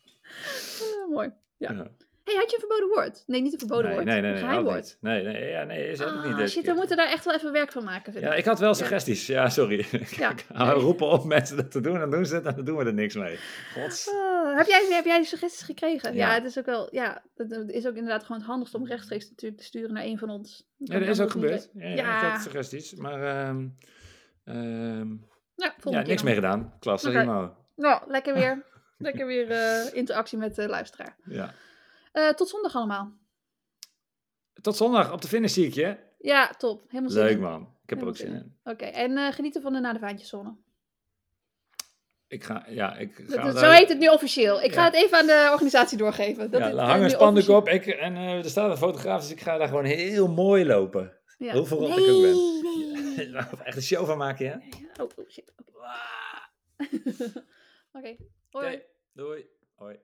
[laughs] Mooi. Ja. Ja. Had je een verboden woord? Nee, niet een verboden nee, woord. nee, nee, een nee, geheim woord. niet. Nee, nee, ja, nee, is ook Ah, niet deze shit, we moeten daar echt wel even werk van maken. Vind Ja, ik. ik had wel suggesties. Ja, sorry. [laughs] Ja. Hou roepen op mensen dat te doen, dan doen ze het dan doen we er niks mee. Gods. Ah, heb, jij, heb jij suggesties gekregen? Ja. Het is ook wel, ja, het is ook inderdaad gewoon het handigst om rechtstreeks natuurlijk te sturen naar een van ons. Ja, dat is ook gebeurd. Ja. Ik had suggesties, maar ehm, re- Ja, ja, niks mee gedaan. Klasse, helemaal. Nou, lekker weer, [laughs] lekker weer eh, interactie met de luisteraar. Ja. Eh, tot zondag allemaal. Tot zondag op de finish zie ik je. Ja, top. Helemaal zin Leuk in. man. Ik heb er ook zin in. Oké, en eh, genieten van de Na de Vaantjeszone. Ik ga, ja, ik ga... dat- Zo heet het nu officieel. Ik ga Ja. het even aan de organisatie doorgeven. Dat ja, daar eh, hangen spandoek op. Ik, en er staat een fotograaf, dus ik ga daar gewoon heel mooi lopen. Ja. Hoe nee, ik ook ben. Nee, nee. [laughs] Echt een show van maken, ja? nee. Oh, oh, shit. Oké, [laughs] Oké. Hoi. Doei. Hoi.